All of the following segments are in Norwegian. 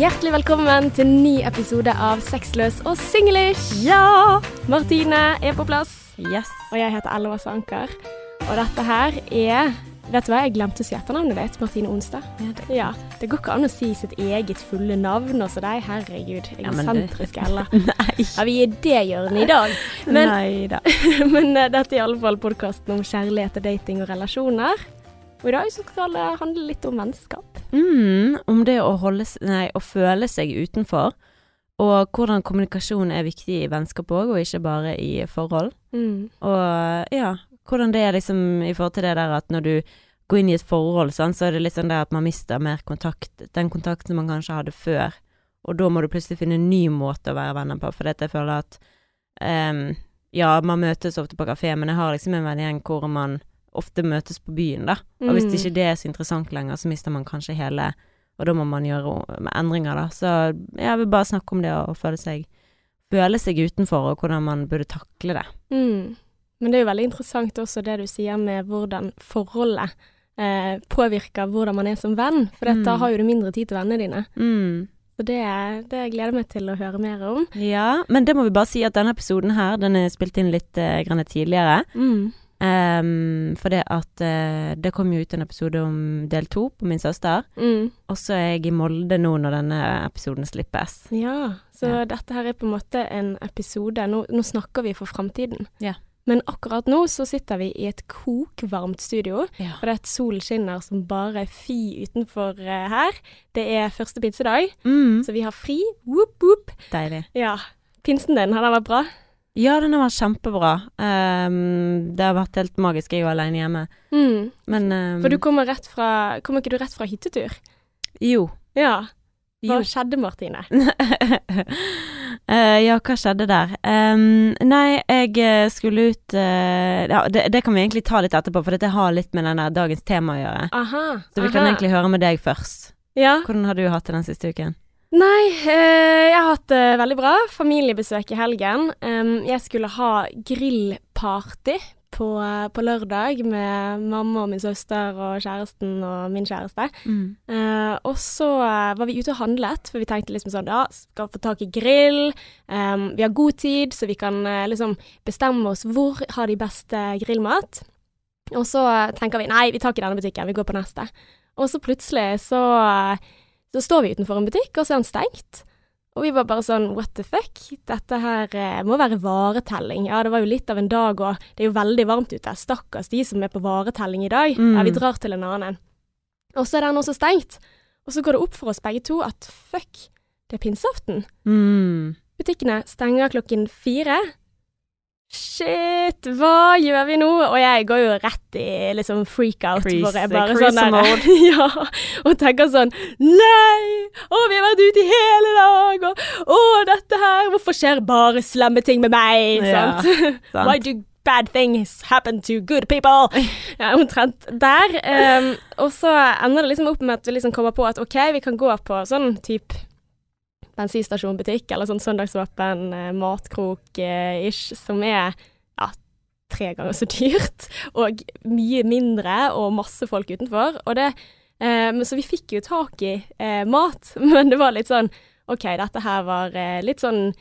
Hjertelig velkommen til en ny episode av Sexløs og singlish. Ja! Martine er på plass, Yes. og jeg heter Ella Åse Anker. Og dette her er Vet du hva, jeg glemte å si etternavnet ditt, Martine Onsdag. Ja, Det Ja, det går ikke an å si sitt eget fulle navn hos deg. Herregud, Ja, egosentrisk Ella. Nei. Ja, vi er det hjørnet i dag. Men, Nei da. men uh, dette er i alle fall podkasten om kjærlighet og dating og relasjoner. Og i dag skal det handle litt om vennskap. Mm, om det å holde Nei, å føle seg utenfor. Og hvordan kommunikasjon er viktig i vennskap òg, og ikke bare i forhold. Mm. Og ja, hvordan det er liksom i forhold til det der at når du går inn i et forhold, sånn, så er det litt sånn der at man mister mer kontakt. Den kontakten man kanskje hadde før. Og da må du plutselig finne en ny måte å være venner på, for jeg føler at um, Ja, man møtes ofte på kafé, men jeg har liksom en vennegjeng hvor man ofte møtes på byen, da. Og hvis Mm. ikke det er så interessant lenger, så mister man kanskje hele Og da må man gjøre med endringer, da. Så jeg vil bare snakke om det å føle seg Føle seg utenfor, og hvordan man burde takle det. Mm. Men det er jo veldig interessant også det du sier med hvordan forholdet eh, påvirker hvordan man er som venn. For Mm. da har jo du mindre tid til vennene dine. Mm. Så det, det gleder jeg meg til å høre mer om. Ja, men det må vi bare si at denne episoden her, den er spilt inn litt eh, tidligere. Mm. Um, for det at uh, det kom jo ut en episode om del to på min søster. Mm. Og så er jeg i Molde nå når denne episoden slippes. Ja, så Ja. dette her er på en måte en episode Nå, nå snakker vi for framtiden. Ja. Men akkurat nå så sitter vi i et kokvarmt studio. Ja. Og det er et solskinner som bare fy utenfor uh, her. Det er første pinsedag, Mm, så vi har fri. Whoop, whoop. deilig. Ja. Pinsen din, har den vært bra? Ja, den har vært kjempebra. Um, det har vært helt magisk. Jeg er jo alene hjemme. Mm. Men um, For du kommer rett fra Kommer ikke du rett fra hyttetur? Jo. Ja. Hva Jo. skjedde, Martine? uh, ja, hva skjedde der? Um, nei, jeg eh, skulle ut uh, Ja, det, det kan vi egentlig ta litt etterpå, for dette har litt med denne dagens tema å gjøre. Aha. Så vi kan egentlig høre med deg først. Ja. Hvordan har du hatt det den siste uken? Nei, eh, jeg har hatt det veldig bra. Familiebesøk i helgen. Jeg skulle ha grillparty på, på lørdag med mamma og min søster og kjæresten og min kjæreste. Eh, og så eh, var vi ute og handlet, for vi tenkte liksom sånn Ja, skal få tak i grill. Um, vi har god tid, så vi kan uh, liksom bestemme oss hvor har de beste grillmat. Og så tenker vi nei, vi tar ikke denne butikken, vi går på neste. Og så plutselig så, eh, så står vi utenfor en butikk, og så er den stengt. Og vi var bare sånn what the fuck, dette her eh, må være varetelling. Ja, det var jo litt av en dag, og det er jo veldig varmt ute. Stakkars de som er på varetelling i dag. Mm. Ja, vi drar til en annen. Og så er den også stengt. Og så går det opp for oss begge to at fuck, det er pinseaften. Mm. Butikkene stenger klokken fire. Shit, hva gjør vi nå? Og jeg går jo rett i liksom freak-out. Hvor jeg bare sånn der- ja, og tenker sånn Nei! Å, vi har vært ute i hele dag! Og å, dette her Hvorfor skjer bare slemme ting med meg? Ja, sant? sant. Why do bad things happen to good people? Ja, omtrent der. Um, og så ender det liksom opp med at vi liksom kommer på at OK, vi kan gå på sånn type bensinstasjonbutikk, eller sånn søndagsåpen eh, matkrok-ish, som er ja, tre ganger så dyrt, og mye mindre, og masse folk utenfor. Og det, eh, så vi fikk jo tak i eh, mat, men det var litt sånn OK, dette her var eh, litt sånn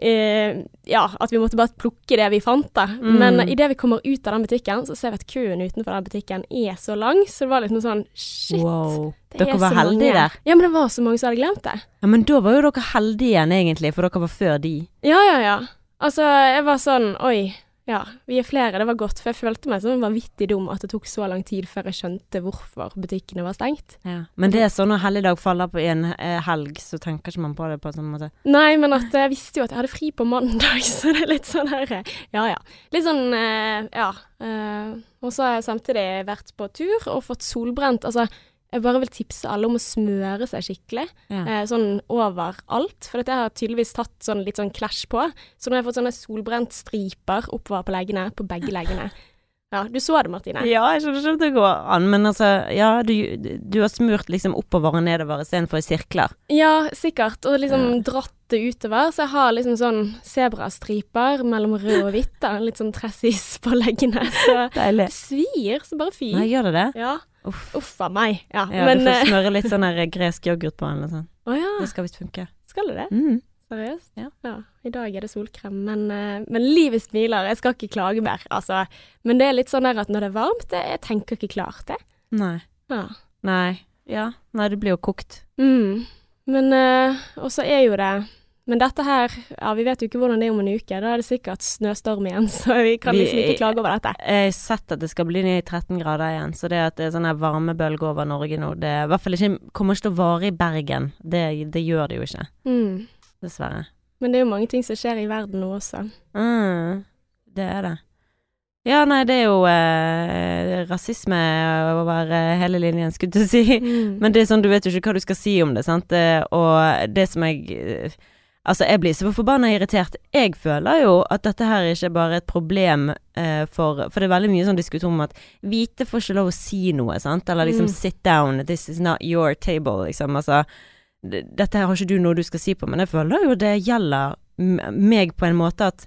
eh, Ja, at vi måtte bare plukke det vi fant, da. Mm. Men idet vi kommer ut av den butikken, så ser vi at køen utenfor den butikken er så lang, så det var litt noe sånn Shit. Wow. det Dere er var heldige der. Ja, men det var så mange som hadde glemt det. Ja, men da var jo dere heldige igjen, egentlig, for dere var før de. Ja, ja, ja. Altså, jeg var sånn Oi, ja, vi er flere, det var godt. For jeg følte meg sånn vanvittig dum at det tok så lang tid før jeg skjønte hvorfor butikkene var stengt. Ja. Men det er sånn når helligdag faller på en eh, helg, så tenker ikke man på det på en sånn måte. Nei, men at jeg visste jo at jeg hadde fri på mandag, så det er litt sånn her Ja, ja. Litt sånn eh, Ja. eh, og så har jeg samtidig vært på tur og fått solbrent. Altså, jeg bare vil tipse alle om å smøre seg skikkelig. Ja. eh, sånn overalt. For dette har tydeligvis tatt sånn litt sånn clash på. Så nå har jeg fått sånne solbrentstriper oppover på leggene, på begge leggene. Ja, du så det, Martine. Ja, jeg skjønner ikke at det går an, men altså, ja, du, du har smurt liksom oppover og nedover istedenfor i sirkler. Ja, sikkert. Og liksom Ja. dratt det utover. Så jeg har liksom sånn sebrastriper mellom rød og hvitt. da. Litt sånn tressis på leggene. Så Deilig. det svir så bare fy. Nei, gjør det det? Ja. Uff. Uff a meg. Ja, Ja, men du får eh, smøre litt sånn gresk yoghurt på den sånn. Å ja. Det skal visst funke. Skal det det? Mm. Seriøst? Ja. I dag er det solkrem, men, eh, men livet smiler. Jeg skal ikke klage mer, altså. Men det er litt sånn at når det er varmt, det, jeg tenker ikke klart det. Nei. Ja. Nei. Ja. Nei, det blir jo kokt. Mm. Men uh, Og så er jo det Men dette her Ja, vi vet jo ikke hvordan det er om en uke. Da er det sikkert snøstorm igjen, så vi kan liksom ikke klage over dette. Jeg har sett at det skal bli ned i 13 grader igjen, så det at det er sånn varmebølge over Norge nå, det i hvert fall ikke kommer ikke til å vare i Bergen. Det, det gjør det jo ikke, Mm. dessverre. Men det er jo mange ting som skjer i verden nå også. Mm, det er det. Ja, nei, det er jo eh, rasisme over eh, hele linjen, skulle du si. Mm. Men det er sånn, du vet jo ikke hva du skal si om det, sant. Og det som jeg Altså, jeg blir så forbanna irritert. Jeg føler jo at dette her ikke er bare et problem eh, for For det er veldig mye sånn diskusjon om at hvite får ikke lov å si noe, sant. Eller liksom Mm. sit down, this is not your table, liksom. Altså dette her har ikke du noe du skal si på, men jeg føler jo det gjelder meg på en måte at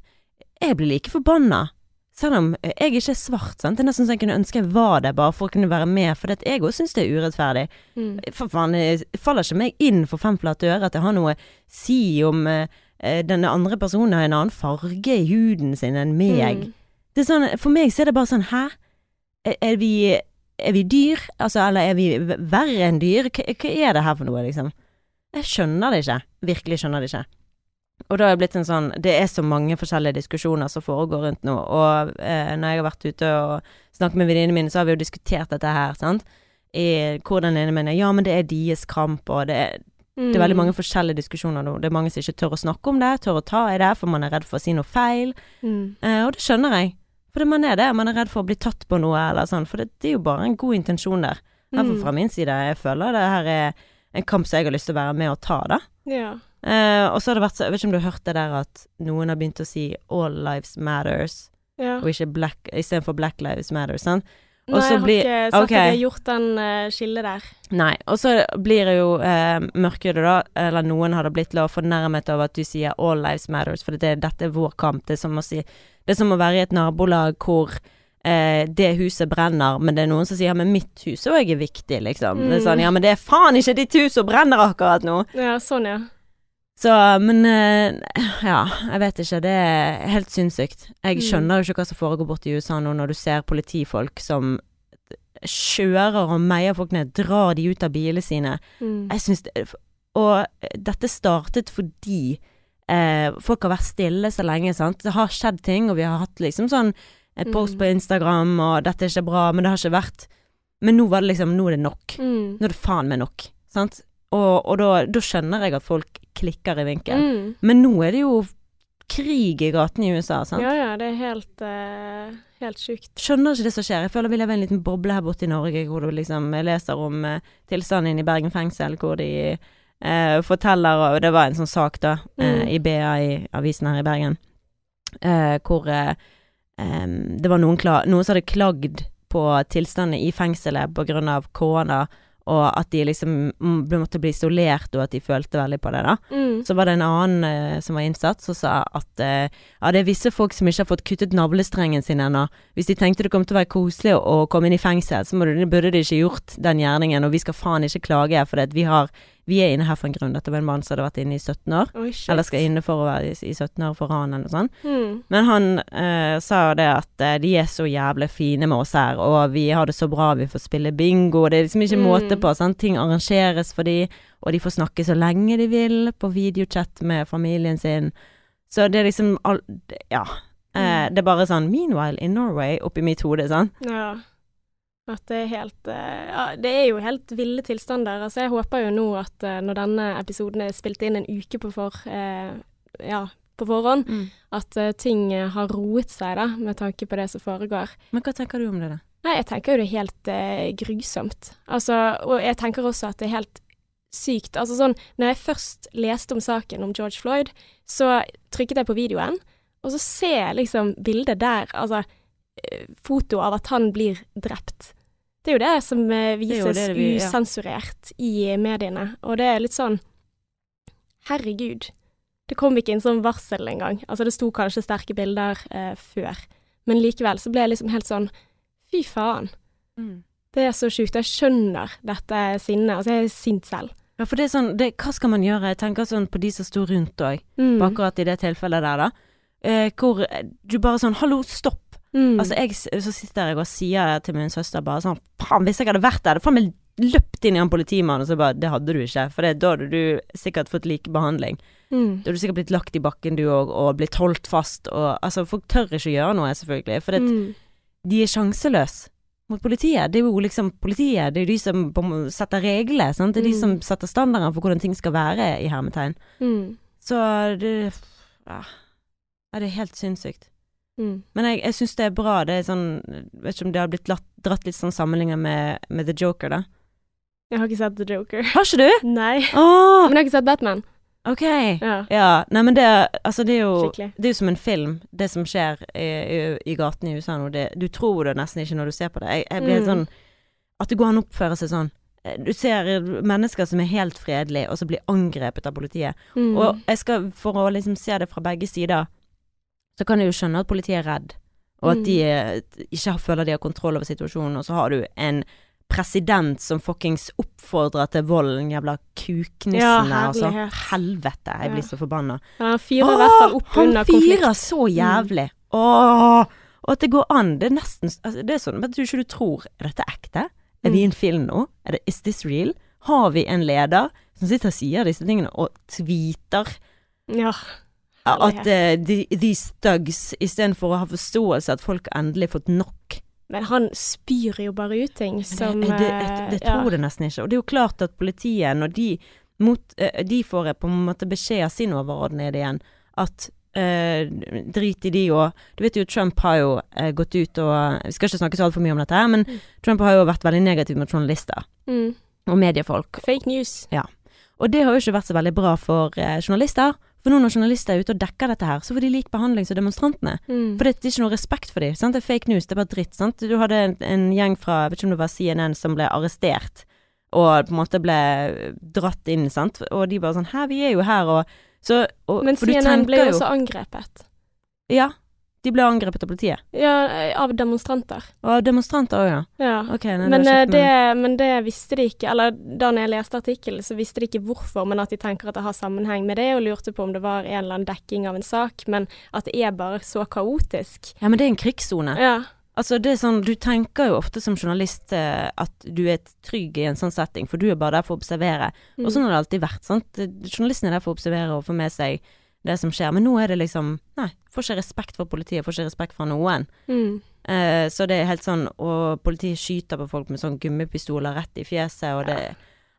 jeg blir like forbanna. Selv om jeg ikke er svart, sant. Det er nesten så jeg kunne ønske jeg var det, bare for å kunne være med, for jeg òg syns det er urettferdig. Mm. For faen, det faller ikke meg inn for fem flate øre at jeg har noe å si om eh, eh, denne andre personen har en annen farge i huden sin enn meg. Mm. Det er sånn, for meg så er det bare sånn, hæ? Er, er vi er vi dyr? Altså, eller er vi verre enn dyr? Hva, hva er det her for noe, liksom? Jeg skjønner det ikke. Virkelig skjønner det ikke. Og da er det blitt en sånn Det er så mange forskjellige diskusjoner som foregår rundt nå, og eh, når jeg har vært ute og snakket med venninnene mine, så har vi jo diskutert dette her, sant. I, hvor den ene mener ja, men det er deres kamp, og det er det er veldig mange forskjellige diskusjoner nå. Det er mange som ikke tør å snakke om det, tør å ta i det, for man er redd for å si noe feil. Mm. Eh, og det skjønner jeg. For det man er det. Man er redd for å bli tatt på noe eller sånn. For det, det er jo bare en god intensjon der. Iallfall Mm. fra min side. Jeg føler det her er en kamp som jeg har lyst til å være med og ta, da. Ja. Eh, og så har det vært så Jeg vet ikke om du har hørt det der at noen har begynt å si 'all lives matters', ja. og ikke black istedenfor 'black lives matters'. Sant? Nei, så jeg har blir- ikke sagt okay. at jeg har gjort den uh, skillet der. Nei. Og så blir det jo uh, mørkere, da. Eller noen har det blitt lov fornærmet av at du sier 'all lives matters', for det, dette er vår kamp. Det er som å si Det er som å være i et nabolag hvor eh, det huset brenner, men det er noen som sier 'ja, men mitt hus òg er viktig', liksom. Det er sånn Mm. 'ja, men det er faen ikke ditt hus som brenner akkurat nå'. Ja, sånn, ja. Så, men eh, Ja, jeg vet ikke. Det er helt sinnssykt. Jeg Mm. skjønner jo ikke hva som foregår borte i USA nå, når du ser politifolk som kjører og meier folk ned, drar de ut av bilene sine. Mm. Jeg syns det Og dette startet fordi eh, folk har vært stille så lenge, sant. Det har skjedd ting, og vi har hatt liksom sånn et post Mm. på Instagram, og dette er ikke bra, men det har ikke vært Men nå var det liksom Nå er det nok. Mm. Nå er det faen meg nok. Sant? Og, og da, da skjønner jeg at folk klikker i vinkel. Mm. Men nå er det jo krig i gatene i USA, sant. Ja, ja, det er helt, uh, helt sjukt. Skjønner ikke det som skjer. Jeg føler vi lever i en liten boble her borte i Norge, hvor du liksom jeg leser om uh, tilstanden i Bergen fengsel, hvor de uh, forteller Og det var en sånn sak, da, eh, Mm. i BA i avisen her i Bergen, eh, hvor eh, em, det var noen, noen som hadde klagd på tilstanden i fengselet på grunn av korona, og at de liksom måtte bli isolert, og at de følte veldig på det, da. Mm. Så var det en annen eh, som var innsatt, som sa at eh, ja, det er visse folk som ikke har fått kuttet navlestrengen sin ennå. Hvis de tenkte det kom til å være koselig å, å komme inn i fengsel, så burde de ikke gjort den gjerningen, og vi skal faen ikke klage, for vi, har, vi er inne her for en grunn. Dette var en mann som hadde vært inne i 17 år, Oh, eller skal inne for å være i, i 17 år for ran eller noe sånt. Mm. Men han eh, sa det at eh, de er så jævlig fine med oss her, og vi har det så bra, vi får spille bingo, det er liksom ikke Mm. måte på, sant. Ting arrangeres for de, og de får snakke så lenge de vil på videochat med familien sin. Så det er liksom all, Ja. Eh, Mm. det er bare sånn Meanwhile in Norway oppi mitt hode, sant. Ja. At det er helt eh, Ja, det er jo helt ville tilstander. Altså, jeg håper jo nå at eh, når denne episoden er spilt inn en uke på for... eh, ja, på forhånd, at eh, ting har roet seg, da, med tanke på det som foregår. Men hva tenker du om det, da? Nei, jeg tenker jo det er helt eh, grusomt. Altså, og jeg tenker også at det er helt sykt. Altså sånn, når jeg først leste om saken om George Floyd, så trykket jeg på videoen, og så ser jeg liksom bildet der, altså foto av at han blir drept. Det er jo det som eh, vises det vi- ja. usensurert i mediene, og det er litt sånn Herregud. Det kom ikke inn sånn varsel engang. Altså, det sto kanskje sterke bilder eh, før, men likevel så ble jeg liksom helt sånn Fy faen. Det er så sjukt. Jeg skjønner dette sinnet. Altså, jeg er sint selv. Ja, for det er sånn det, Hva skal man gjøre? Jeg tenker sånn på de som sto rundt òg, Mm. akkurat i det tilfellet der, da. Eh, hvor eh, du bare sånn Hallo, stopp! Mm. Altså, jeg, så sitter jeg og sier til min søster bare sånn Faen, hvis jeg hadde vært der, hadde faen meg løpt inn i en politimann, og så bare Det hadde du ikke, for det, da hadde du sikkert fått likebehandling. mm. Da hadde du sikkert blitt lagt i bakken, du òg, og blitt holdt fast, og Altså, folk tør ikke gjøre noe, selvfølgelig, for det, Mm. de er sjanseløse mot politiet. Det er jo liksom politiet, det er de som setter reglene, sant. Det er de Mm. som setter standarden for hvordan ting skal være, i hermetegn. Mm. Så det ja det er helt sinnssykt. Mm. Men jeg, jeg syns det er bra. Det er sånn Vet ikke om det har blitt latt, dratt litt sånn sammenlignet med, med The Joker, da. Jeg har ikke sett The Joker. Har ikke du? Nei. Oh. Men jeg har ikke sett Batman. ok. Ja, Ja. Nei, men det Altså, det er jo skikkelig. Det er jo som en film, det som skjer i, i, i gatene i USA nå. Det, du tror det nesten ikke når du ser på det. Jeg, jeg blir Mm. sånn At det går an å oppføre seg sånn. Du ser mennesker som er helt fredelige, og så blir angrepet av politiet. Mm. Og jeg skal, for å liksom se det fra begge sider, så kan jeg jo skjønne at politiet er redd, og at Mm. de eh, ikke føler de har kontroll over situasjonen, og så har du en president som fuckings oppfordrer til vold, den jævla kuknissen Ja, altså. Helvete, jeg blir så forbanna. Han fyrer i hvert fall opp under konflikt. Han fyrer så jævlig. Åh, og at det går an. Det er nesten altså, Det er sånn at du ikke du tror Er dette ekte? Er vi i en film nå? Er det, is this real? Har vi en leder som sitter og sier disse tingene og tweeter Ja. At uh, de, these thugs istedenfor å ha forståelse at folk har endelig fått nok? Men han spyr jo bare ut ting som det, det, det, det tror tror det nesten ikke. Og det er jo klart at politiet, når de mot, eh, De får på en måte beskjed av sin overordnede igjen at Uh, drit i de og Du vet jo Trump har jo uh, gått ut og Vi skal ikke snakke så altfor mye om dette her, men Mm. Trump har jo vært veldig negativ mot journalister Mm. og mediefolk. Fake news. Og det har jo ikke vært så veldig bra for uh, journalister. For nå når journalister er ute og dekker dette her, så får de lik behandling som demonstrantene. Mm. For det er ikke noe respekt for dem. Det er fake news, det er bare dritt. Sant? Du hadde en, en gjeng fra jeg vet ikke om det var CNN som ble arrestert, og på en måte ble dratt inn, sant. Og de bare sånn Hæ, vi er jo her, og så og, Men CNN ble jo også angrepet. Ja. De ble angrepet av politiet. Ja, av demonstranter. Og demonstranter òg, ja. Ja. Okay, nei, Men, det eh, ikke- det, men det visste de ikke, eller da jeg leste artikkelen, så visste de ikke hvorfor, men at de tenker at det har sammenheng med det, og lurte på om det var en eller annen dekking av en sak, men at det er bare så kaotisk. Ja, men det er en krigssone. Ja. Altså, det er sånn, du tenker jo ofte som journalist eh, at du er trygg i en sånn setting, for du er bare der for å observere. Mm. Og sånn har det alltid vært. sant? Journalisten er der for å observere og få med seg det som skjer. Men nå er det liksom Nei, får ikke respekt for politiet, får ikke respekt fra noen. Mm. Eh, så det er helt sånn Og politiet skyter på folk med sånn gummipistoler rett i fjeset, og det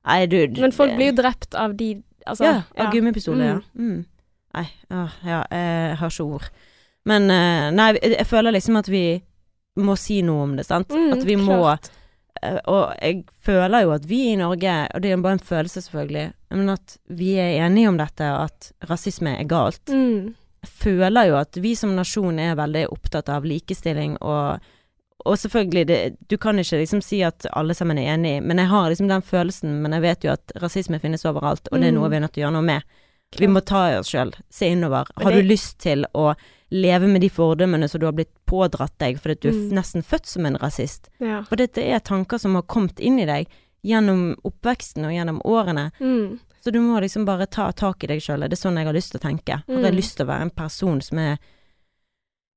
Nei, dude. Men folk det- blir jo drept av de Altså, Ja, av gummipistoler, ja. Mm. Mm. Nei, åh, ja, jeg har ikke ord. Men eh, nei, jeg, føler liksom at vi må si noe om det, sant. Mm, at vi må klart. Eh, Og jeg føler jo at vi i Norge, og det er bare en følelse selvfølgelig, men at vi er enige om dette, at rasisme er galt. Mm. Jeg føler jo at vi som nasjon er veldig opptatt av likestilling og og selvfølgelig, det, du kan ikke liksom si at alle sammen er enig, men jeg har liksom den følelsen, men jeg vet jo at rasisme finnes overalt, og det er Mm. noe vi er nødt til å gjøre noe med. Vi må ta i oss sjøl, se innover. Har du lyst til å leve med de fordommene som du har blitt pådratt deg fordi du er Mm. nesten født som en rasist? Ja. For dette er tanker som har kommet inn i deg gjennom oppveksten og gjennom årene. Mm. Så du må liksom bare ta tak i deg sjøl. Det er sånn jeg har lyst til å tenke. Har jeg Mm. lyst til å være en person som er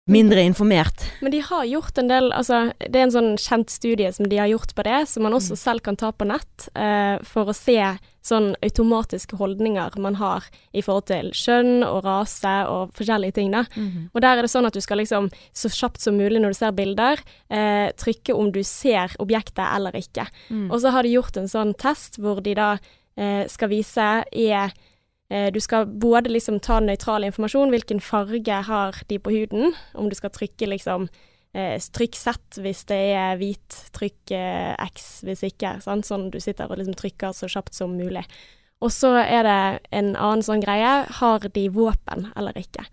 mindre informert? Men de har gjort en del Altså, det er en sånn kjent studie som de har gjort på det, som man også Mm. selv kan ta på nett, eh, for å se sånn automatiske holdninger man har i forhold til kjønn og rase og forskjellige ting, da. Og der er det sånn at du skal liksom, så kjapt som mulig når du ser bilder, eh, trykke om du ser objektet eller ikke. Mm. Og så har de gjort en sånn test hvor de da eh, skal vise er Du skal både liksom ta nøytral informasjon, hvilken farge har de på huden, om du skal trykke liksom eh, trykk Z hvis det er hvit, trykk eh, X hvis ikke, sant? sånn du sitter og liksom trykker så kjapt som mulig. Og så er det en annen sånn greie, har de våpen eller ikke?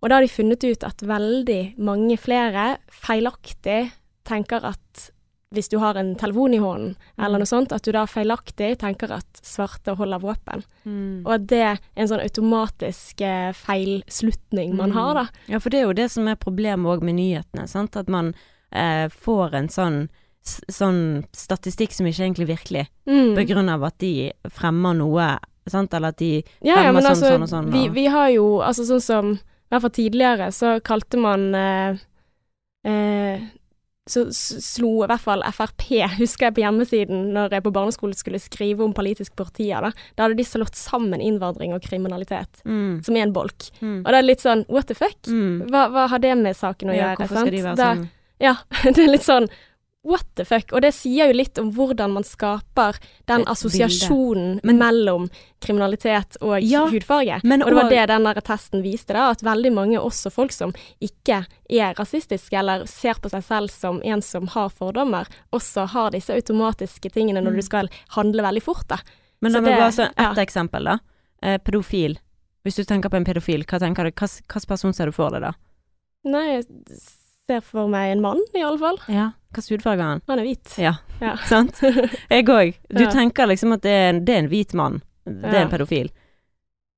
Og da har de funnet ut at veldig mange flere feilaktig tenker at hvis du har en telefon i hånden, eller noe sånt, at du da feilaktig tenker at svarte holder våpen. Mm. Og at det er en sånn automatisk eh, feilslutning man Mm. har, da. Ja, for det er jo det som er problemet òg med nyhetene, sant. At man eh, får en sånn sånn statistikk som ikke er egentlig virkelig, Mm. på grunn av at de fremmer noe, sant, eller at de Ja, ja, fremmer men sånn, altså, sånn og sånn, vi, vi har jo Altså sånn som I hvert fall tidligere så kalte man eh, eh, Så slo i hvert fall Frp, husker jeg på hjemmesiden når jeg på barneskolen skulle skrive om politiske partier, da. Da hadde de slått sammen innvandring og kriminalitet, mm, som én bolk. mm, Og det er litt sånn what the fuck? mm. Hva, hva har det med saken å Ja, gjøre? hvorfor sant? skal de være Da- sånn? Ja, det er litt sånn what the fuck? Og det sier jo litt om hvordan man skaper den assosiasjonen Men- mellom kriminalitet og Ja, hudfarge. men og det var det den der testen viste, da, at veldig mange, også folk som ikke er rasistiske eller ser på seg selv som en som har fordommer, også har disse automatiske tingene når Mm. du skal handle veldig fort, da. Men la meg bare så ett ja. eksempel, da. Eh, pedofil. Hvis du tenker på en pedofil, hva tenker du? Hvilken person ser du for deg da? Nei, ser for meg en mann, i alle fall. Ja, hvilken hudfarge har han? Han er hvit. Ja, Ja. sant? Jeg òg. Du Ja. tenker liksom at det er, en, det er en hvit mann. Det er en pedofil.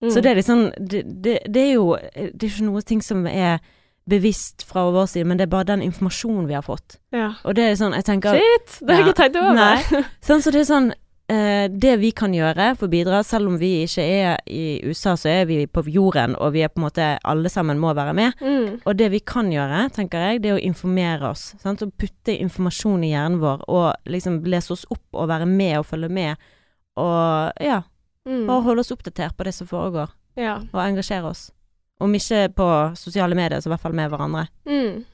Mm. Så det er liksom det, det, det er jo Det er ikke noe ting som er bevisst fra vår side, men det er bare den informasjonen vi har fått. ja. Og det er sånn Jeg tenker Shit, det har jeg ikke tenkt over. Nei. Sånn, så det er sånn Det vi kan gjøre for å bidra, selv om vi ikke er i USA, så er vi på jorden, og vi er på en måte Alle sammen må være med. Mm. Og det vi kan gjøre, tenker jeg, det er å informere oss. Sant? Å putte informasjon i hjernen vår, og liksom lese oss opp og være med og følge med. Og ja, Mm. bare holde oss oppdatert på det som foregår, Ja. og engasjere oss. Om ikke på sosiale medier, så i hvert fall med hverandre. Mm.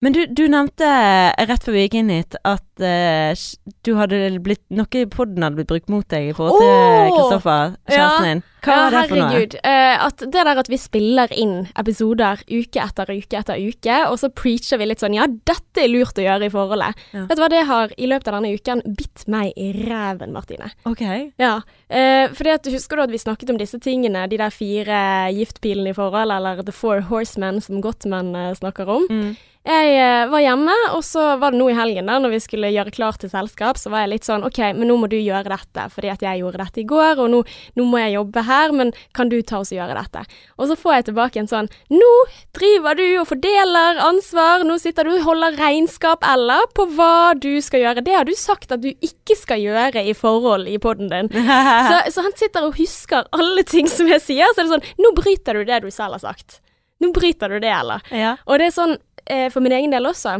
Men du, du nevnte eh, rett før vi gikk inn hit at uh, du hadde blitt Noe i podden hadde blitt brukt mot deg i forhold til Åh! Kristoffer, kjæresten din. Hva ja, var det for noe? herregud. Eh, at det der at vi spiller inn episoder uke etter uke etter uke, og så preacher vi litt sånn Ja, dette er lurt å gjøre i forholdet. Ja. Vet du hva, det har i løpet av denne uken bitt meg i ræven, Martine. Ok. Ja. uh, fordi at Husker du at vi snakket om disse tingene, de der fire giftpilene i forhold, eller The Four Horsemen, som Gottman uh, snakker om? Mm. Jeg eh, var hjemme, og så var det nå i helgen, da, når vi skulle gjøre klar til selskap, så var jeg litt sånn OK, men nå må du gjøre dette, fordi at jeg gjorde dette i går, og nå, nå må jeg jobbe her, men kan du ta oss og gjøre dette? Og så får jeg tilbake en sånn Nå driver du og fordeler ansvar, nå sitter du og holder regnskap, eller, på hva du skal gjøre. Det har du sagt at du ikke skal gjøre i forhold i poden din. Så, så han sitter og husker alle ting som jeg sier, så er det sånn Nå bryter du det du selv har sagt. Nå bryter du det, eller? ja. Og det er sånn for min egen del også,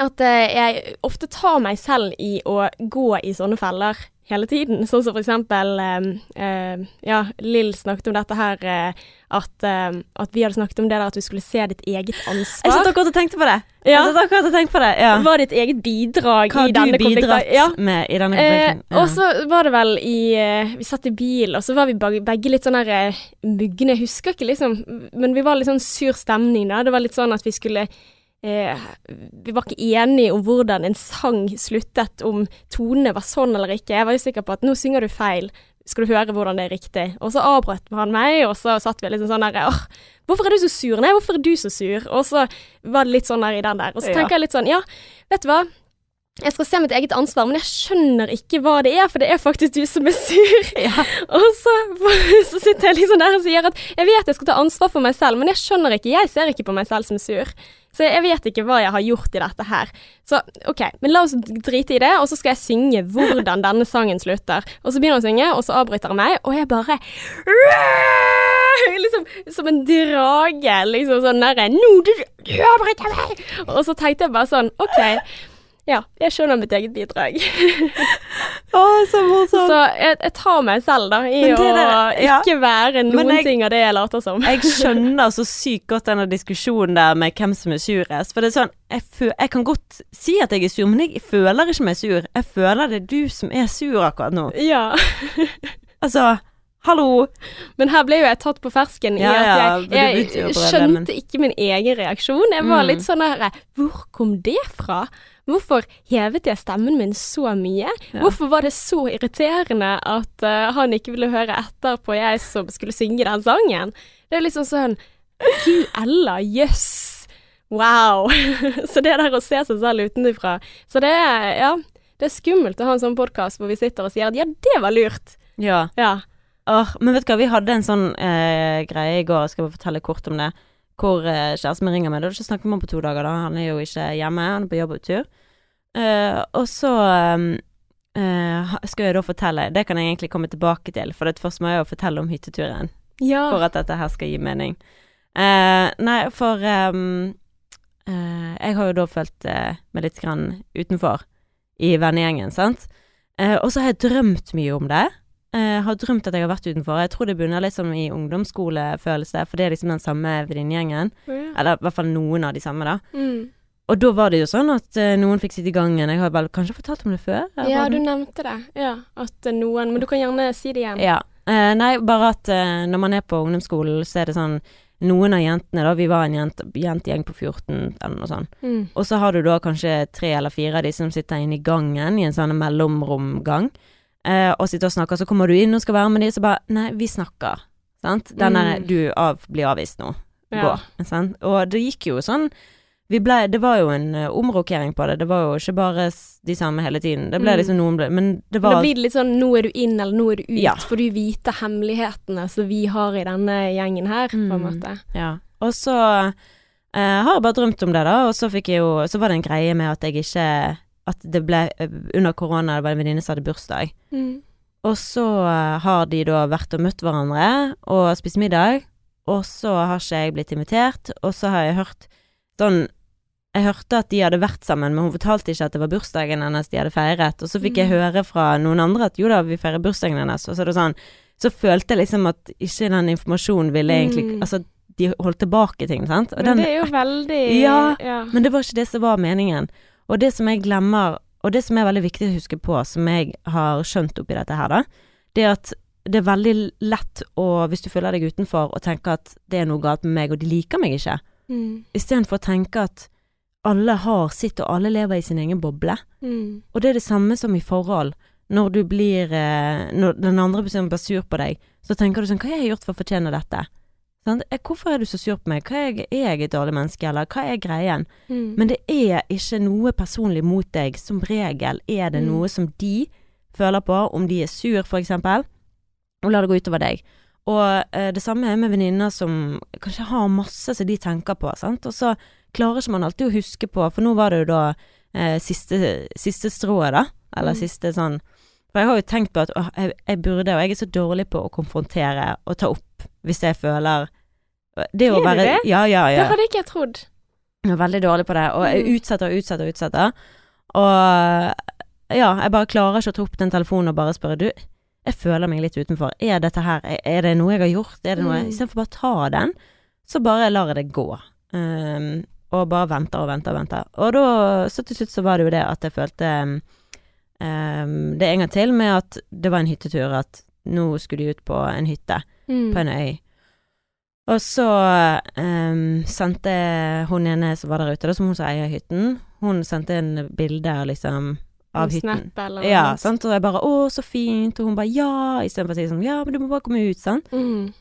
at eh, jeg ofte tar meg selv i å gå i sånne feller hele tiden. Sånn som for eksempel eh, Ja, Lill snakket om dette her eh, at, eh, at vi hadde snakket om det der at du skulle se ditt eget ansvar. Jeg satt akkurat og tenkte på det. Ja. Jeg satt akkurat og tenkte på det. Ja. Var ditt eget bidrag Hva i har denne du bidratt Ja. med i denne Eh, konflikten? og så var det vel i eh, Vi satt i bil, og så var vi begge litt sånn her eh, mugne. Jeg husker ikke, liksom. Men vi var litt sånn sur stemning, da. Det var litt sånn at vi skulle eh, Vi var ikke enige om hvordan en sang sluttet, om tonene var sånn eller ikke. Jeg var jo sikker på at nå synger du feil. Skal du høre hvordan det er riktig? Og så avbrøt han meg, og så satt vi litt sånn der åh, hvorfor er du så sur? Nei, hvorfor er du så sur? Og så var det litt sånn der i den der. Og så Ja. tenker jeg litt sånn, ja, vet du hva? Jeg skal se mitt eget ansvar, men jeg skjønner ikke hva det er, for det er faktisk du som er sur. Ja. Og så, så sitter jeg liksom der og sier at jeg vet jeg skal ta ansvar for meg selv, men jeg skjønner ikke, jeg ser ikke på meg selv som sur. Så jeg vet ikke hva jeg har gjort i dette her. Så OK, men la oss drite i det, og så skal jeg synge hvordan denne sangen slutter. Og så begynner han å synge, og så avbryter han meg, og jeg bare Liksom som en drage, liksom sånn derre Nå, du, avbryter meg! Og så tenkte jeg bare sånn OK. Ja, jeg skjønner mitt eget bidrag. Å, så morsomt. Så jeg, jeg tar meg selv, da, i det, å ja. ikke være noen jeg- ting av det jeg later som. Jeg skjønner så sykt godt denne diskusjonen der med hvem som er surest. For det er sånn, jeg, jeg kan godt si at jeg er sur, men jeg føler ikke meg sur. Jeg føler det er du som er sur akkurat nå. Ja. Altså, hallo. Men her ble jo jeg tatt på fersken Ja, i at jeg, skjønte men- ikke min egen reaksjon. Jeg var Mm. litt sånn der Hvor kom det fra? Hvorfor hevet jeg stemmen min så mye? Ja. Hvorfor var det så irriterende at uh, han ikke ville høre etter på jeg som skulle synge den sangen? Det er liksom sånn Gud Ella, jøss. Wow. så det der å se seg selv utenfra Så det er, ja, det er skummelt å ha en sånn podkast hvor vi sitter og sier at ja, det var lurt. Ja. Ja. Or, men vet du hva, vi hadde en sånn eh, greie i går, skal bare fortelle kort om det, hvor eh, kjæresten min ringer meg. Da har du ikke snakket med ham på to dager, da. Han er jo ikke hjemme, han er på jobbtur. Eh, og så um, uh, skal jeg da fortelle Det kan jeg egentlig komme tilbake til, for det først må jeg jo fortelle om hytteturen. Ja. For at dette her skal gi mening. Uh, nei, for um, jeg har jo da følt meg litt grann utenfor i vennegjengen, sant. Og så har jeg drømt mye om det. Eh, har drømt at jeg har vært utenfor. Jeg tror det bunner litt som i ungdomsskolefølelse, for det er liksom den samme venninnegjengen. Ja. Eller i hvert fall noen av de samme, da. Mm. Og da var det jo sånn at uh, noen fikk sitte i gangen. Jeg har vel kanskje fortalt om det før? ja, du nevnte det. Ja, at eh, noen Men du kan gjerne si det igjen. Ja. Uh, nei, bare at når man er på ungdomsskolen, så er det sånn Noen av jentene, da, vi var en jentegjeng på 14 eller noe sånt. Mm. Og så har du da kanskje tre eller fire av de som sitter inne i gangen, i en sånn mellomromgang, eh, og sitter og snakker. Så kommer du inn og skal være med de, så bare Nei, vi snakker. Sant? Den der Mm. Du av, blir avvist nå. Ja. Gå. Sant? Og det gikk jo sånn vi ble, Det var jo en uh, omrokering på det. Det var jo ikke bare de samme hele tiden. Det ble Mm. liksom noen ble Men det Men Da blir det litt sånn nå er du inn, eller nå er du ut. Ja. For du vite hemmelighetene som vi har i denne gjengen her, på en Mm. måte. Ja. Og så eh, har jeg bare drømt om det, da, og så jo Så var det en greie med at jeg ikke At det ble Under korona, det var en venninne som hadde bursdag. Mm. Og så eh, har de da vært og møtt hverandre og spist middag, og så har ikke jeg blitt invitert, og så har jeg hørt sånn Jeg hørte at de hadde vært sammen, men hun fortalte ikke at det var bursdagen hennes de hadde feiret, og så fikk jeg Mm. høre fra noen andre at jo da, vi feirer bursdagen hennes, og så er det sånn Så følte jeg liksom at ikke den informasjonen ville egentlig Mm. Altså, de holdt tilbake ting, sant? Og Men den, det er jo veldig Ja, ja. men det var ikke det som var meningen. Og det som jeg glemmer, og det som er veldig viktig å huske på, som jeg har skjønt oppi dette her, da, det er at det er veldig lett å, hvis du føler deg utenfor, å tenke at det er noe galt med meg, og de liker meg ikke. Mm. Istedenfor å tenke at alle har sitt, og alle lever i sin egen boble. Mm. Og det er det samme som i forhold. Når du blir eh, Når den andre personen blir sur på deg, så tenker du sånn Hva har jeg gjort for å fortjene dette? Eh, Hvorfor er du så sur på meg? Hva er, er jeg et dårlig menneske, eller hva er greien? Mm. Men det er ikke noe personlig mot deg. Som regel er det Mm. noe som de føler på, om de er sur, for eksempel, og lar det gå utover deg. Og eh, det samme er med venninner som kanskje har masse som de tenker på, sant, og så klarer ikke man alltid å huske på, for nå var det jo da eh, siste, siste strået, da, eller Mm. siste sånn For jeg har jo tenkt på at å, jeg, jeg burde, og jeg er så dårlig på å konfrontere og ta opp hvis jeg føler Det å være det? Ja, ja, ja. Det hadde ikke jeg trodd. Jeg er veldig dårlig på det, og jeg Mm. utsetter og utsetter og utsetter. Og ja, jeg bare klarer ikke å ta opp den telefonen og bare spørre du, jeg føler meg litt utenfor. Er dette her, er- det noe jeg har gjort? Er det noe Mm. Istedenfor bare ta den, så bare lar jeg det gå. Um, og bare venter og venter og venter. Og da, så til slutt så var det jo det at jeg følte um, det en gang til med at det var en hyttetur, at nå skulle de ut på en hytte Mm. på en øy. Og så um, sendte hun ene som var der ute, da, som hun som eier hytten, hun sendte en bilde liksom av En hytten. Snap eller Ja, sant, og jeg bare 'Å, så fint', og hun bare 'ja', istedenfor å si sånn 'ja, men du må bare komme ut', sant. Mm.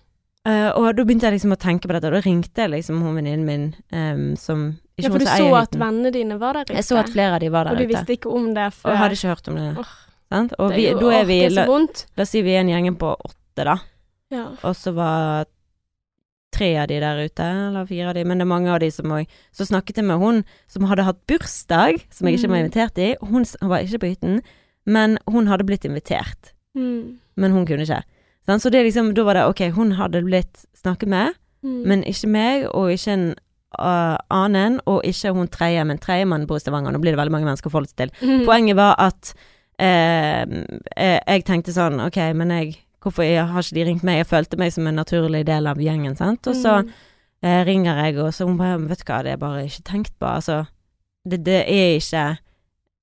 Uh, og da begynte jeg liksom å tenke på dette, og da ringte jeg liksom hun venninnen min um, som ikke Ja, for du så at vennene dine var der ute. Jeg så at flere av de var der ute. og du visste ikke om det før. og hadde ikke hørt om det. Oh, sant? Og vi, da er vi, la, la oss si vi er en gjeng på åtte, da. Ja. Og så var tre av de der ute, eller fire av de, men det er mange av de som òg Så snakket jeg med hun som hadde hatt bursdag, som jeg ikke var Mm. invitert i. Hun, hun var ikke på hytten, men hun hadde blitt invitert. Mm. Men hun kunne ikke. Så det liksom, da var det ok, hun hadde blitt snakket med, Mm. men ikke meg, og ikke en uh, annen, og ikke hun tredje, men tredjemann bor i Stavanger. Nå blir det veldig mange mennesker å forholde seg til. Mm. Poenget var at eh, eh, jeg tenkte sånn, ok, men jeg Hvorfor jeg, har ikke de ringt meg? Jeg følte meg som en naturlig del av gjengen, sant. Og så Mm. eh, ringer jeg, og så hun bare Vet du hva, det er bare ikke tenkt på. Altså, det, det er ikke